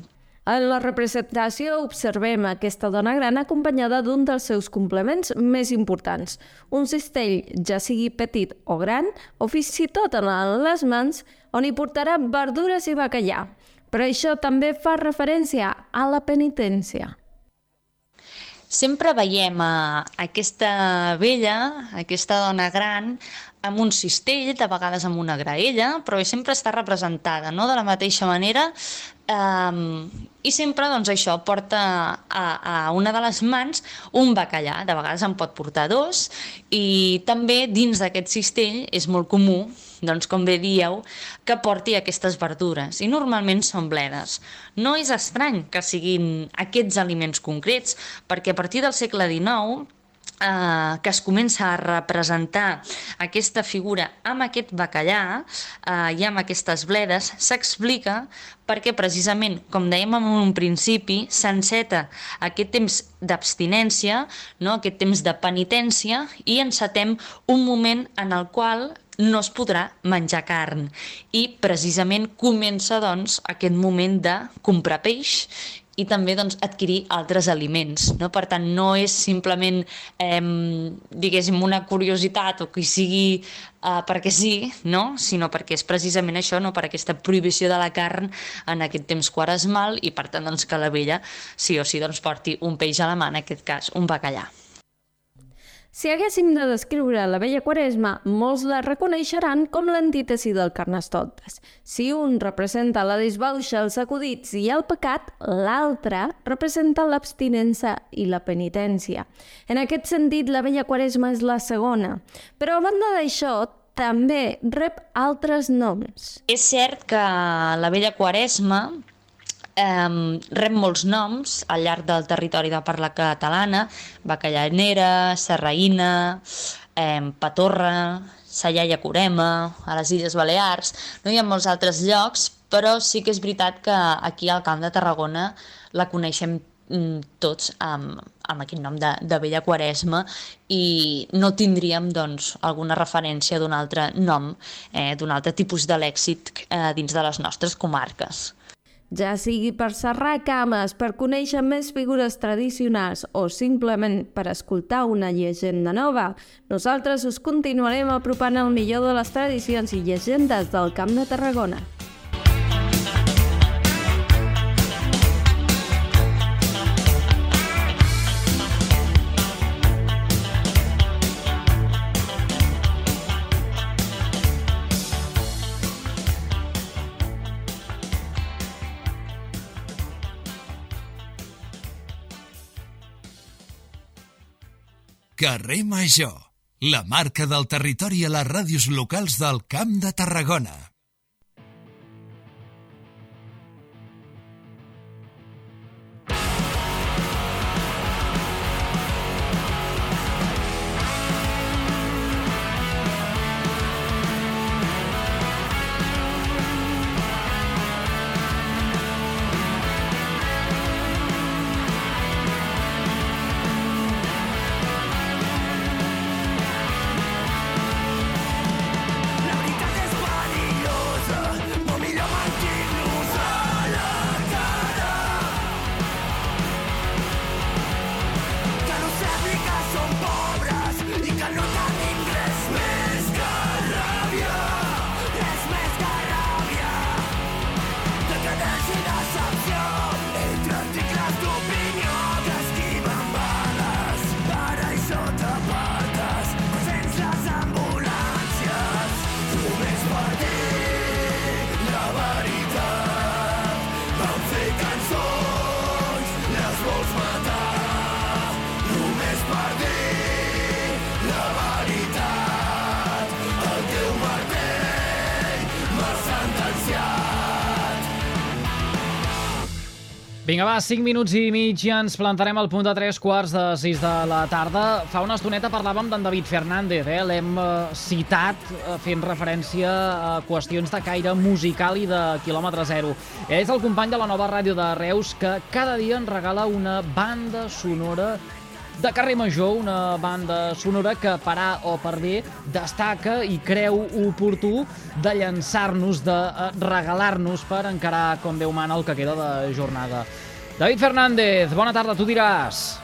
En la representació observem aquesta dona gran acompanyada d'un dels seus complements més importants, un cistell, ja sigui petit o gran, o fins i tot en les mans, on hi portarà verdures i bacallà. Però això també fa referència a la penitència. Sempre veiem a aquesta vella, aquesta dona gran, amb un cistell, de vegades amb una graella, però sempre està representada, no? De la mateixa manera, Um, I sempre, doncs, això porta a, a una de les mans un bacallà. De vegades en pot portar dos i també dins d'aquest cistell és molt comú, doncs, com bé dieu, que porti aquestes verdures i normalment són bledes. No és estrany que siguin aquests aliments concrets perquè a partir del segle XIX eh, que es comença a representar aquesta figura amb aquest bacallà eh, i amb aquestes bledes s'explica perquè precisament, com dèiem en un principi, s'enceta aquest temps d'abstinència, no? aquest temps de penitència i encetem un moment en el qual no es podrà menjar carn i precisament comença doncs aquest moment de comprar peix i també doncs, adquirir altres aliments. No? Per tant, no és simplement, eh, diguéssim, una curiositat o que sigui eh, perquè sí, no? sinó perquè és precisament això, no? per aquesta prohibició de la carn en aquest temps quaresmal i per tant doncs, que la vella sí o sí doncs, porti un peix a la mà, en aquest cas un bacallà. Si haguéssim de descriure la vella quaresma, molts la reconeixeran com l'antítesi del Carnestoltes. Si un representa la disbauxa, els acudits i el pecat, l'altre representa l'abstinença i la penitència. En aquest sentit, la vella quaresma és la segona. Però a banda d'això, també rep altres noms. És cert que la vella quaresma eh, rep molts noms al llarg del territori de parla catalana, Bacallanera, Serraïna, eh, Patorra, Sallaia Corema, a les Illes Balears, no hi ha molts altres llocs, però sí que és veritat que aquí al Camp de Tarragona la coneixem mm, tots amb, amb aquest nom de, de Vella Quaresma i no tindríem doncs, alguna referència d'un altre nom, eh, d'un altre tipus de lèxic eh, dins de les nostres comarques. Ja sigui per serrar cames, per conèixer més figures tradicionals o simplement per escoltar una llegenda nova, nosaltres us continuarem apropant el millor de les tradicions i llegendes del Camp de Tarragona. Carrer Major, la marca del territori a les ràdios locals del Camp de Tarragona. Vinga, va, 5 minuts i mig i ens plantarem al punt de 3 quarts de 6 de la tarda. Fa una estoneta parlàvem d'en David Fernández, eh? l'hem eh, citat eh, fent referència a qüestions de caire musical i de quilòmetre zero. És el company de la nova ràdio de Reus que cada dia ens regala una banda sonora de carrer Major, una banda sonora que per A o per B destaca i creu oportú de llançar-nos, de eh, regalar-nos per encarar com Déu mana el que queda de jornada. David Fernández, bona tarda, tu diràs.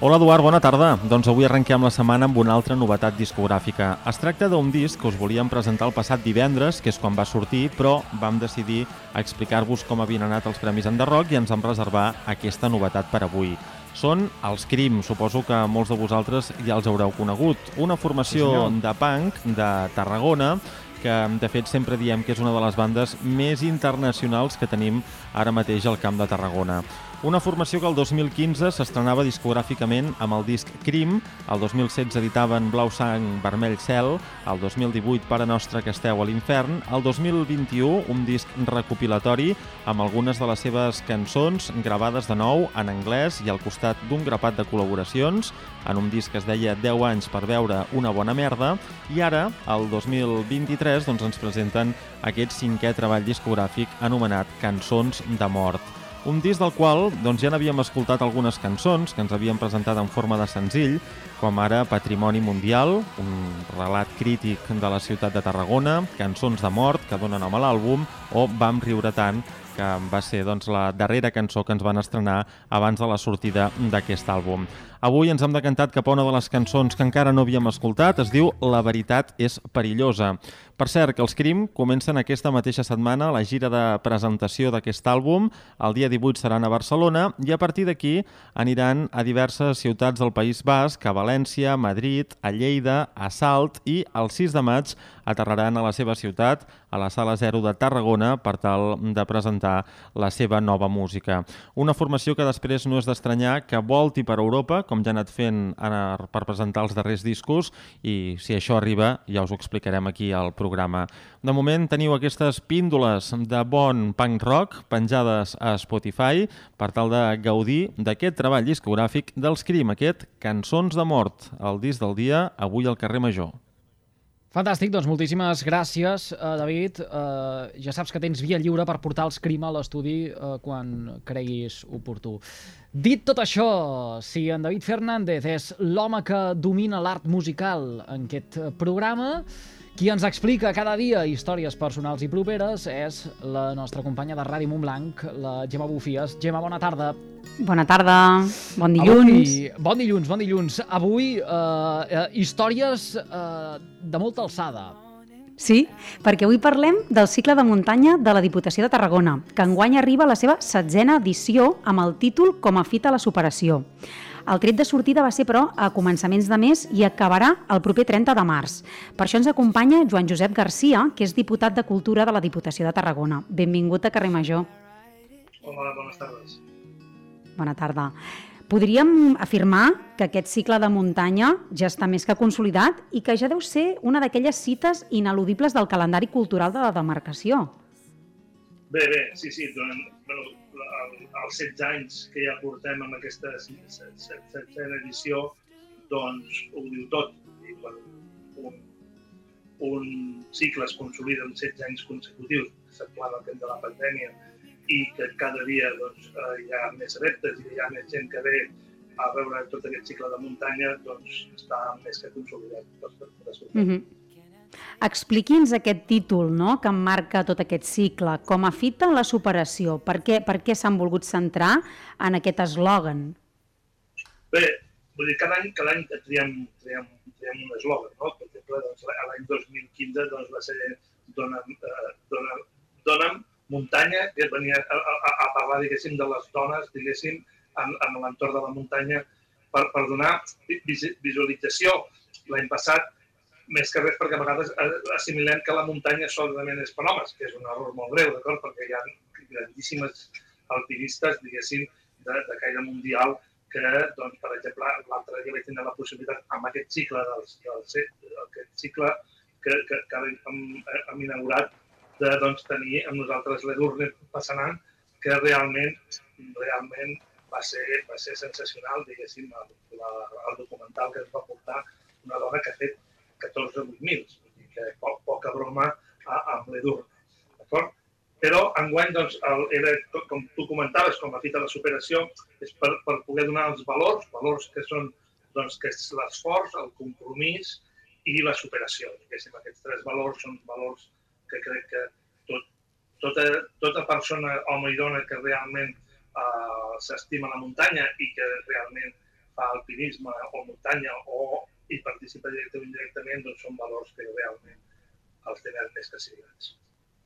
Hola Eduard, bona tarda. Doncs avui arrenquem la setmana amb una altra novetat discogràfica. Es tracta d'un disc que us volíem presentar el passat divendres, que és quan va sortir, però vam decidir explicar-vos com havien anat els Premis Enderroc i ens vam reservar aquesta novetat per avui són els Crim. Suposo que molts de vosaltres ja els haureu conegut. Una formació sí, de punk de Tarragona que de fet sempre diem que és una de les bandes més internacionals que tenim ara mateix al Camp de Tarragona. Una formació que el 2015 s'estrenava discogràficament amb el disc Crim, el 2016 editaven Blau Sang, Vermell Cel, el 2018 Pare Nostre que esteu a l'infern, el 2021 un disc recopilatori amb algunes de les seves cançons gravades de nou en anglès i al costat d'un grapat de col·laboracions en un disc que es deia 10 anys per veure una bona merda i ara, el 2023, doncs ens presenten aquest cinquè treball discogràfic anomenat Cançons de mort. Un disc del qual doncs, ja n'havíem escoltat algunes cançons que ens havien presentat en forma de senzill, com ara Patrimoni Mundial, un relat crític de la ciutat de Tarragona, Cançons de mort, que donen nom a l'àlbum, o Vam riure tant, que va ser doncs, la darrera cançó que ens van estrenar abans de la sortida d'aquest àlbum. Avui ens hem decantat cap a una de les cançons que encara no havíem escoltat, es diu La veritat és perillosa. Per cert, que els Crim comencen aquesta mateixa setmana la gira de presentació d'aquest àlbum. El dia 18 seran a Barcelona i a partir d'aquí aniran a diverses ciutats del País Basc, a València, Madrid, a Lleida, a Salt i el 6 de maig aterraran a la seva ciutat, a la Sala 0 de Tarragona, per tal de presentar la seva nova música. Una formació que després no és d'estranyar que volti per Europa, com ja ha anat fent per presentar els darrers discos, i si això arriba ja us ho explicarem aquí al programa. De moment teniu aquestes píndoles de bon punk rock penjades a Spotify per tal de gaudir d'aquest treball discogràfic dels Crim, aquest Cançons de mort, el disc del dia, avui al carrer Major. Fantàstic, doncs moltíssimes gràcies, uh, David. Uh, ja saps que tens via lliure per portar els crim a l'estudi uh, quan creguis oportú. Dit tot això, si en David Fernández és l'home que domina l'art musical en aquest programa, qui ens explica cada dia històries personals i properes és la nostra companya de Ràdio Montblanc, la Gemma Bufies. Gemma, bona tarda. Bona tarda, bon dilluns. Avui, bon dilluns, bon dilluns. Avui, eh, eh, històries eh, de molta alçada. Sí, perquè avui parlem del cicle de muntanya de la Diputació de Tarragona, que enguany arriba a la seva setzena edició amb el títol Com a fita a la superació. El tret de sortida va ser, però, a començaments de mes i acabarà el proper 30 de març. Per això ens acompanya Joan Josep Garcia, que és diputat de Cultura de la Diputació de Tarragona. Benvingut a Carrer Major. Hola, bones tardes. Bona tarda. Podríem afirmar que aquest cicle de muntanya ja està més que consolidat i que ja deu ser una d'aquelles cites ineludibles del calendari cultural de la demarcació. Bé, bé, sí, sí. Durant, bueno, els 16 anys que ja portem amb aquesta setzena edició, doncs ho diu tot. I quan un, un cicle es consolida en 16 anys consecutius, s'aclava el temps de la pandèmia, i que cada dia doncs, eh, hi ha més adeptes i hi ha més gent que ve a veure tot aquest cicle de muntanya, doncs està més que consolidat. Per, per, per mm -hmm. Expliqui'ns aquest títol no?, que marca tot aquest cicle, com a fita la superació. Per què, per què s'han volgut centrar en aquest eslògan? Bé, vull dir, cada any, cada any triem, triem, triem un eslògan, no? Per exemple, doncs, l'any 2015 doncs, va ser Dona'm, eh, dona'm, dona'm muntanya, que venia a, a, a parlar, diguéssim, de les dones, diguéssim, en, en l'entorn de la muntanya, per, per donar visualització. L'any passat més que res perquè a vegades assimilem que la muntanya solament és per homes, que és un error molt greu, d'acord? Perquè hi ha grandíssimes alpinistes, diguéssim, de, de caire mundial que, doncs, per exemple, l'altre dia vaig tenir la possibilitat amb aquest cicle dels, dels, aquest cicle que, que, que hem, hem inaugurat de doncs, tenir amb nosaltres l'Edurne Passanant, que realment, realment va ser, va ser sensacional, diguéssim, el, la, el documental que ens va portar una dona que ha fet 14 8.000, que poc, poca broma amb l'Edurne. D'acord? Però enguany, doncs, el, era, com tu comentaves, com a fita de superació, és per, per poder donar els valors, valors que són doncs, que és l'esforç, el compromís i la superació. Diguéssim, aquests tres valors són valors que crec que tot, tota, tota persona, home i dona, que realment eh, s'estima la muntanya i que realment fa alpinisme o muntanya o hi participa directament o indirectament, doncs són valors que realment els tenen més que signats.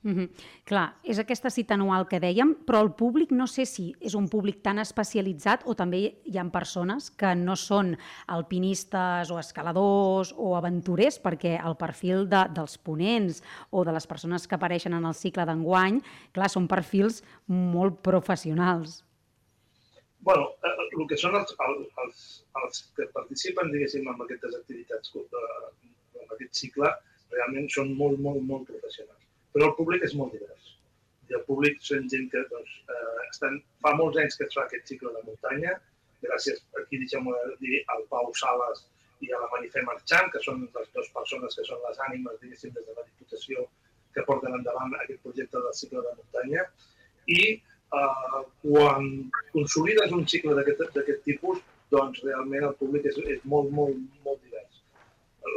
Mm -hmm. Clar, és aquesta cita anual que dèiem, però el públic no sé si és un públic tan especialitzat o també hi ha persones que no són alpinistes o escaladors o aventurers, perquè el perfil de, dels ponents o de les persones que apareixen en el cicle d'enguany, clar, són perfils molt professionals bueno, eh, el que són els, els, els que participen, diguéssim, en aquestes activitats, eh, en aquest cicle, realment són molt, molt, molt professionals. Però el públic és molt divers. I el públic són gent que doncs, eh, estan, fa molts anys que es fa aquest cicle de muntanya, gràcies, aquí deixem dir, al Pau Sales i a la Manifé Marchant, que són les dues persones que són les ànimes, diguéssim, des de la Diputació que porten endavant aquest projecte del cicle de muntanya. I eh, quan consolides un cicle d'aquest tipus, doncs realment el públic és, és molt, molt, molt divers.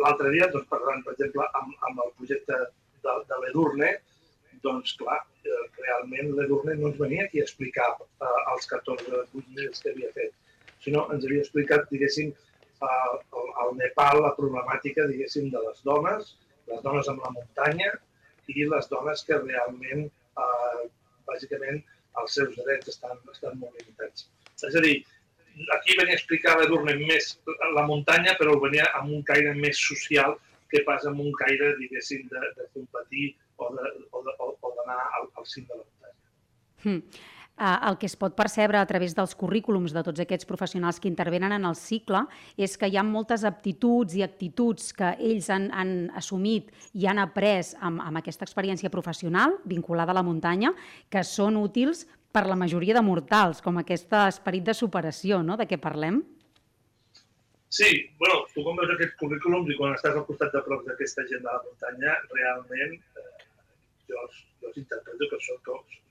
L'altre dia, doncs, parlant, per exemple, amb, amb el projecte de, de l'Edurne, doncs, clar, eh, realment l'Edurne no ens venia aquí a explicar eh, els 14 8.000 que havia fet, sinó ens havia explicat, diguéssim, eh, al Nepal la problemàtica, diguéssim, de les dones, les dones amb la muntanya i les dones que realment, eh, bàsicament, els seus drets estan, estan molt limitats. És a dir, aquí venia a explicar l'Edurne més la muntanya, però venia amb un caire més social que pas amb un caire, diguéssim, de, de competir o d'anar al, al cim de la muntanya. Hmm. Uh, el que es pot percebre a través dels currículums de tots aquests professionals que intervenen en el cicle és que hi ha moltes aptituds i actituds que ells han, han assumit i han après amb, amb aquesta experiència professional vinculada a la muntanya que són útils per la majoria de mortals, com aquest esperit de superació, no?, de què parlem. Sí, bueno, tu com veus aquests currículums i quan estàs al costat de prop d'aquesta gent de la muntanya, realment eh, jo, els, jo els interpreto que són tots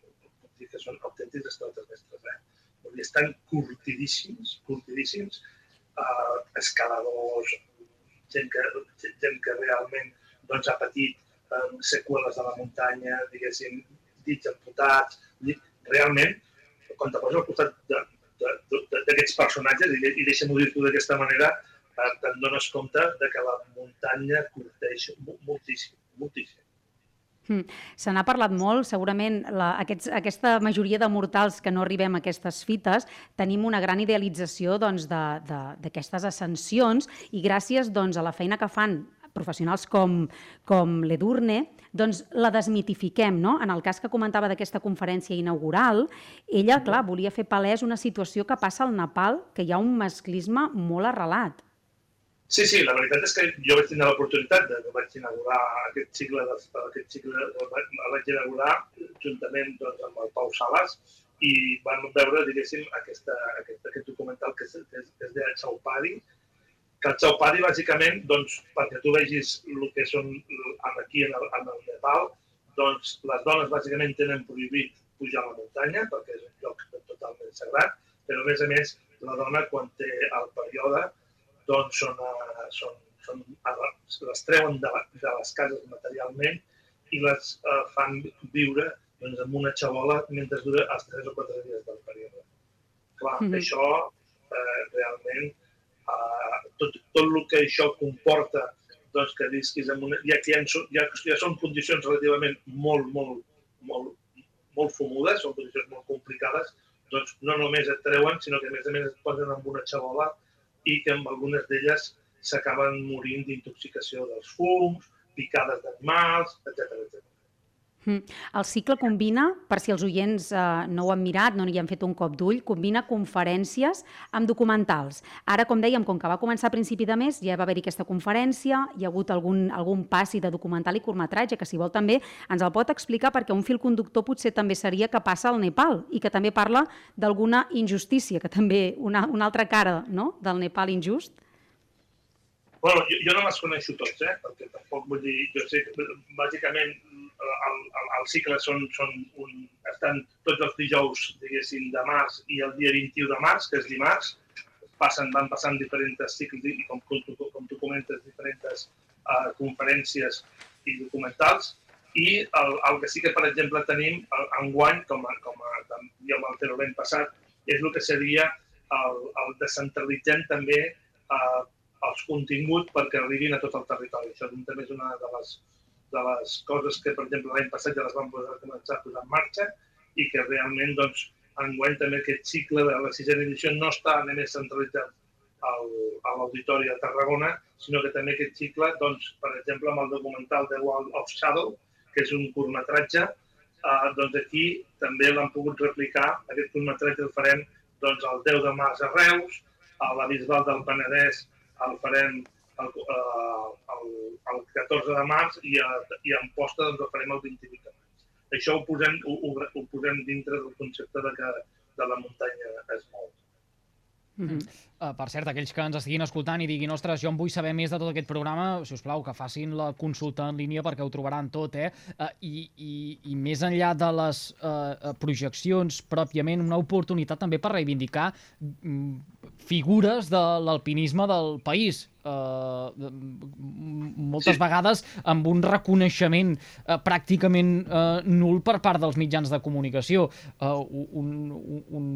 dir que són autèntics extraterrestres. Eh? Vull dir, estan curtidíssims, curtidíssims, eh, escaladors, gent que, gent que realment doncs, ha patit eh, seqüeles de la muntanya, diguéssim, dits amputats. Realment, quan te poses al costat d'aquests personatges, i, i deixa'm-ho dir-t'ho d'aquesta manera, eh, te'n dones compte de que la muntanya curteix moltíssim, moltíssim. Mm. Se n'ha parlat molt, segurament la, aquests, aquesta majoria de mortals que no arribem a aquestes fites tenim una gran idealització d'aquestes doncs, ascensions i gràcies doncs, a la feina que fan professionals com, com l'Edurne, doncs la desmitifiquem. No? En el cas que comentava d'aquesta conferència inaugural, ella, clar, volia fer palès una situació que passa al Nepal, que hi ha un masclisme molt arrelat. Sí, sí, la veritat és que jo vaig tenir l'oportunitat de, vaig inaugurar aquest cicle, de, aquest cicle el vaig inaugurar juntament doncs, amb el Pau Sales i vam veure, diguéssim, aquesta, aquest, aquest documental que és, que és, de Chaupadi, que el Chaupadi, bàsicament, doncs, perquè tu vegis el que són aquí en el, en el Nepal, doncs les dones bàsicament tenen prohibit pujar a la muntanya perquè és un lloc totalment sagrat, però a més a més la dona quan té el període doncs són, uh, són, són, uh, les treuen de, de les cases materialment i les uh, fan viure doncs, amb una xabola mentre dura els 3 o 4 dies del període. Clar, mm -hmm. això uh, realment, uh, tot, tot el que això comporta doncs, que visquis en una... Ja, ja, ja, ja són condicions relativament molt, molt, molt, molt fumudes, són condicions molt complicades, doncs no només et treuen, sinó que a més a més et posen amb una xabola i que amb algunes d'elles s'acaben morint d'intoxicació dels fums, picades d'animals, etc. El cicle combina, per si els oients eh, no ho han mirat, no hi han fet un cop d'ull, combina conferències amb documentals. Ara, com dèiem, com que va començar a principi de mes, ja va haver-hi aquesta conferència, hi ha hagut algun, algun passi de documental i curtmetratge, que si vol també ens el pot explicar perquè un fil conductor potser també seria que passa al Nepal i que també parla d'alguna injustícia, que també una, una altra cara no? del Nepal injust. Bueno, jo, jo no les coneixo tots, eh? perquè tampoc vull dir, jo sé bàsicament el, el, el cicle són, són un, estan tots els dijous, diguéssim, de març i el dia 21 de març, que és dimarts, passen, van passant diferents cicles i, com, com, tu, com tu comentes, diferents uh, conferències i documentals. I el, el que sí que, per exemple, tenim enguany, com, a, com a, ja vam fer l'any passat, és el que seria el, el descentralitzem també uh, els continguts perquè arribin a tot el territori. Això també és una de les, de les coses que, per exemple, l'any passat ja les vam poder començar a posar en marxa i que realment, doncs, enguany també aquest cicle de la sisena edició no està només centralitzat al, a l'Auditori de Tarragona, sinó que també aquest cicle, doncs, per exemple, amb el documental The Wall of Shadow, que és un curtmetratge, eh, doncs aquí també l'han pogut replicar, aquest curtmetratge el farem doncs, el 10 de març a Reus, a la Bisbal del Penedès el farem el, eh, el, el 14 de març i a, i a Amposta doncs, el farem el 28 de maig. Això ho posem, ho, ho, ho posem dintre del concepte de que de la muntanya es mou. Mm -hmm. Uh, per cert, aquells que ens estiguin escoltant i diguin ostres, jo em vull saber més de tot aquest programa, si us plau, que facin la consulta en línia perquè ho trobaran tot, eh? Uh, i, i, I més enllà de les uh, projeccions pròpiament, una oportunitat també per reivindicar mm, figures de l'alpinisme del país eh, moltes sí. vegades amb un reconeixement eh, pràcticament eh, nul per part dels mitjans de comunicació. Eh, un, un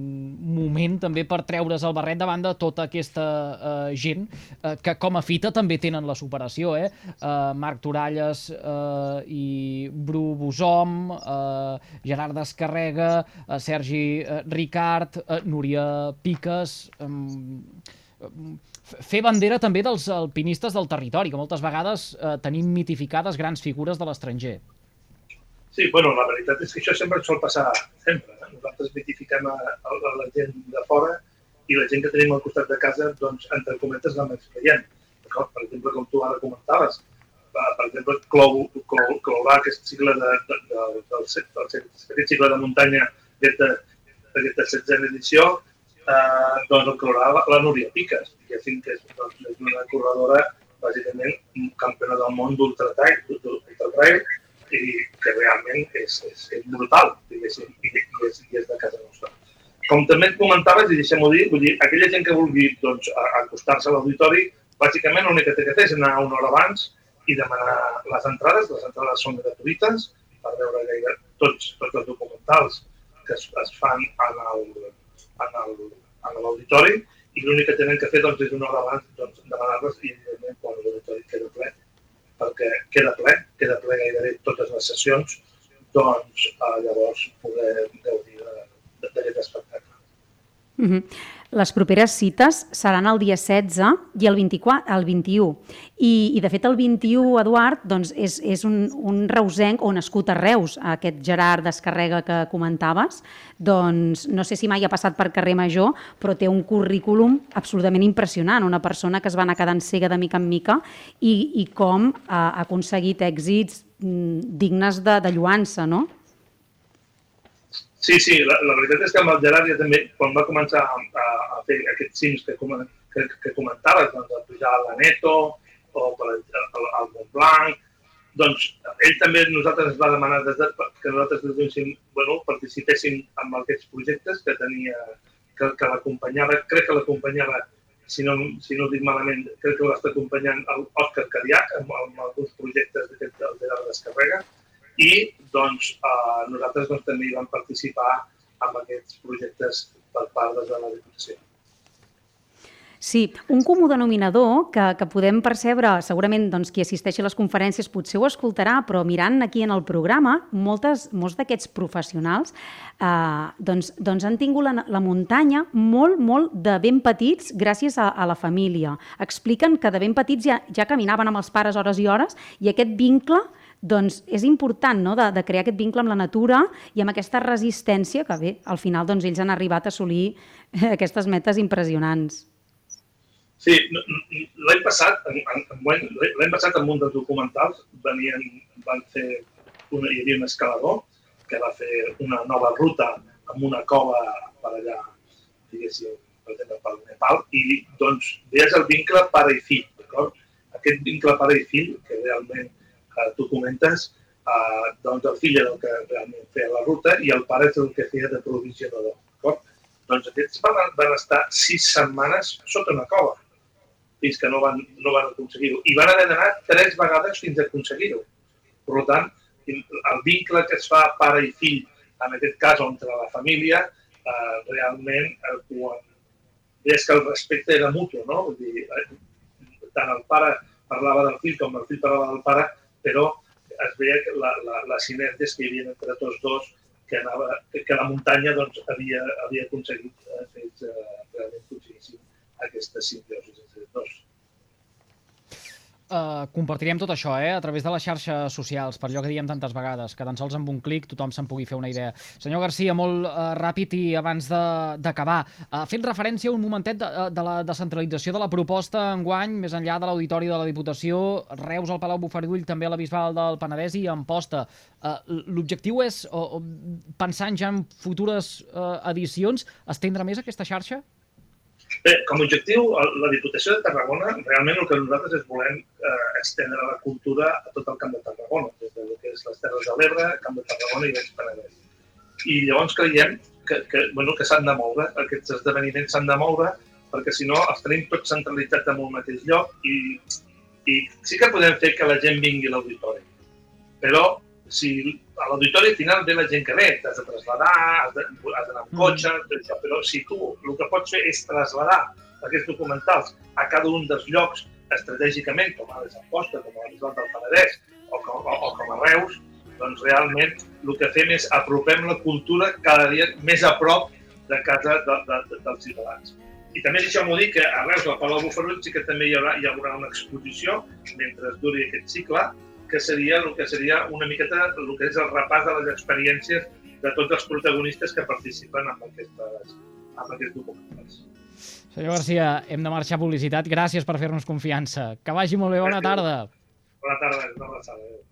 moment també per treure's el barret davant de tota aquesta eh, gent eh, que com a fita també tenen la superació. Eh? Eh, Marc Toralles eh, i Bru Bosom, eh, Gerard Descarrega, eh, Sergi eh, Ricard, eh, Núria Piques... Eh, fer bandera també dels alpinistes del territori, que moltes vegades eh, tenim mitificades grans figures de l'estranger. Sí, bueno, la veritat és que això sempre sol passar sempre. Eh? Nosaltres mitifiquem a, a, a la gent de fora i la gent que tenim al costat de casa, doncs, entre cometes, la més creiem. Per exemple, com tu ara comentaves, per exemple, clou, clou, clourà aquest cicle de, de, de, del, del, aquest cicle de muntanya d'aquesta 16a edició, eh, doncs el clourà la, Núria Piques, diguéssim que és, doncs, és una corredora bàsicament campiona del món d'ultratrail i que realment és, és, és brutal, diguéssim, i, i, és, i és de casa nostra. Com també et comentaves, i deixem-ho dir, vull dir, aquella gent que vulgui doncs, acostar-se a l'auditori, bàsicament l'únic que té que fer és anar una hora abans i demanar les entrades. Les entrades són gratuïtes per veure gaire tots, tots els documentals que es, es fan en l'auditori i l'únic que tenen que fer doncs, és una hora abans doncs, demanar-les i evidentment quan l'auditori queda ple, perquè queda ple, queda ple gairebé totes les sessions, doncs eh, llavors poder gaudir d'aquest espectacle. Mm -hmm. Les properes cites seran el dia 16 i el, 24, el 21. I, I, de fet, el 21, Eduard, doncs, és, és un, un reusenc o nascut a Reus, aquest Gerard Descarrega que comentaves. Doncs no sé si mai ha passat per carrer Major, però té un currículum absolutament impressionant. Una persona que es va anar quedant cega de mica en mica i, i com ha, ha aconseguit èxits mm, dignes de, de lluança, no? Sí, sí, la, la veritat és que amb el Gerard ja també, quan va començar a, a, a fer aquests cims que, que, que comentaves, doncs, a pujar a la Neto o per al, al Montblanc, doncs ell també nosaltres ens va demanar des de, que nosaltres des bueno, participéssim en aquests projectes que tenia, que, que l'acompanyava, crec que l'acompanyava, si no, si no dic malament, crec que l'està acompanyant l'Òscar Cariac amb, amb alguns projectes d'aquest la descarrega, i doncs, eh, nosaltres doncs, també hi vam participar en aquests projectes per part de la Diputació. Sí, un comú denominador que, que podem percebre, segurament doncs, qui assisteixi a les conferències potser ho escoltarà, però mirant aquí en el programa, moltes, molts d'aquests professionals eh, doncs, doncs han tingut la, la muntanya molt, molt de ben petits gràcies a, a la família. Expliquen que de ben petits ja, ja caminaven amb els pares hores i hores i aquest vincle doncs és important no? de, de crear aquest vincle amb la natura i amb aquesta resistència que bé, al final doncs, ells han arribat a assolir eh, aquestes metes impressionants. Sí, l'any passat, l'any passat en un dels documentals venien, van fer, una, hi havia un escalador que va fer una nova ruta amb una cova per allà, diguéssim, per exemple, pel Nepal, i doncs veies el vincle pare i fill, d'acord? Aquest vincle pare i fill, que realment eh, tu comentes, eh, doncs el fill era el que realment feia la ruta i el pare és el que feia de provisionador? Doncs aquests van, van estar sis setmanes sota una cova, fins que no van, no van aconseguir-ho. I van haver d'anar tres vegades fins a aconseguir-ho. Per tant, el vincle que es fa pare i fill, en aquest cas entre la família, eh, realment eh, quan és que el respecte era mutu, no? Vull dir, eh, tant el pare parlava del fill com el fill parlava del pare, però es veia que la, la, la sinergia que hi havia entre tots dos que, anava, que, que la muntanya doncs, havia, havia aconseguit eh, fer eh, realment aconseguissin aquesta dos. Uh, compartirem tot això eh, a través de les xarxes socials, per allò que diem tantes vegades, que tan sols amb un clic tothom se'n pugui fer una idea. Senyor Garcia, molt uh, ràpid i abans d'acabar, uh, fent referència un momentet de, de la descentralització de la proposta en guany, més enllà de l'auditori de la Diputació, Reus, al Palau Bufardull, també a la Bisbal del Penedès i Amposta. Uh, L'objectiu és, uh, pensant ja en futures uh, edicions, estendre més aquesta xarxa? Bé, com a objectiu, la Diputació de Tarragona, realment el que nosaltres és volem eh, estendre la cultura a tot el Camp de Tarragona, des del que és les Terres de l'Ebre, Camp de Tarragona i Baix Penedès. I llavors creiem que, que, bueno, que s'han de moure, aquests esdeveniments s'han de moure, perquè si no els tenim tots centralitzats en un mateix lloc i, i sí que podem fer que la gent vingui a l'auditori, però si a l'auditori final ve la gent que ve, t'has de traslladar, has d'anar amb mm. cotxe, mm. però si tu el que pots fer és traslladar aquests documentals a cada un dels llocs estratègicament, com a les Amposta, com a l'Isla del Penedès o com, o, o com a Reus, doncs realment el que fem és apropem la cultura cada dia més a prop de casa de, de, de, dels ciutadans. I també deixeu-m'ho dir que a Reus, al Palau Bufarut, sí que també hi haurà, hi haurà una exposició mentre duri aquest cicle, que seria el que seria una miqueta el que és el repàs de les experiències de tots els protagonistes que participen en, aquestes, en aquests documentals. Senyor Garcia, hem de marxar a publicitat. Gràcies per fer-nos confiança. Que vagi molt bé. Bona tarda. Bona tarda. Bona tarda.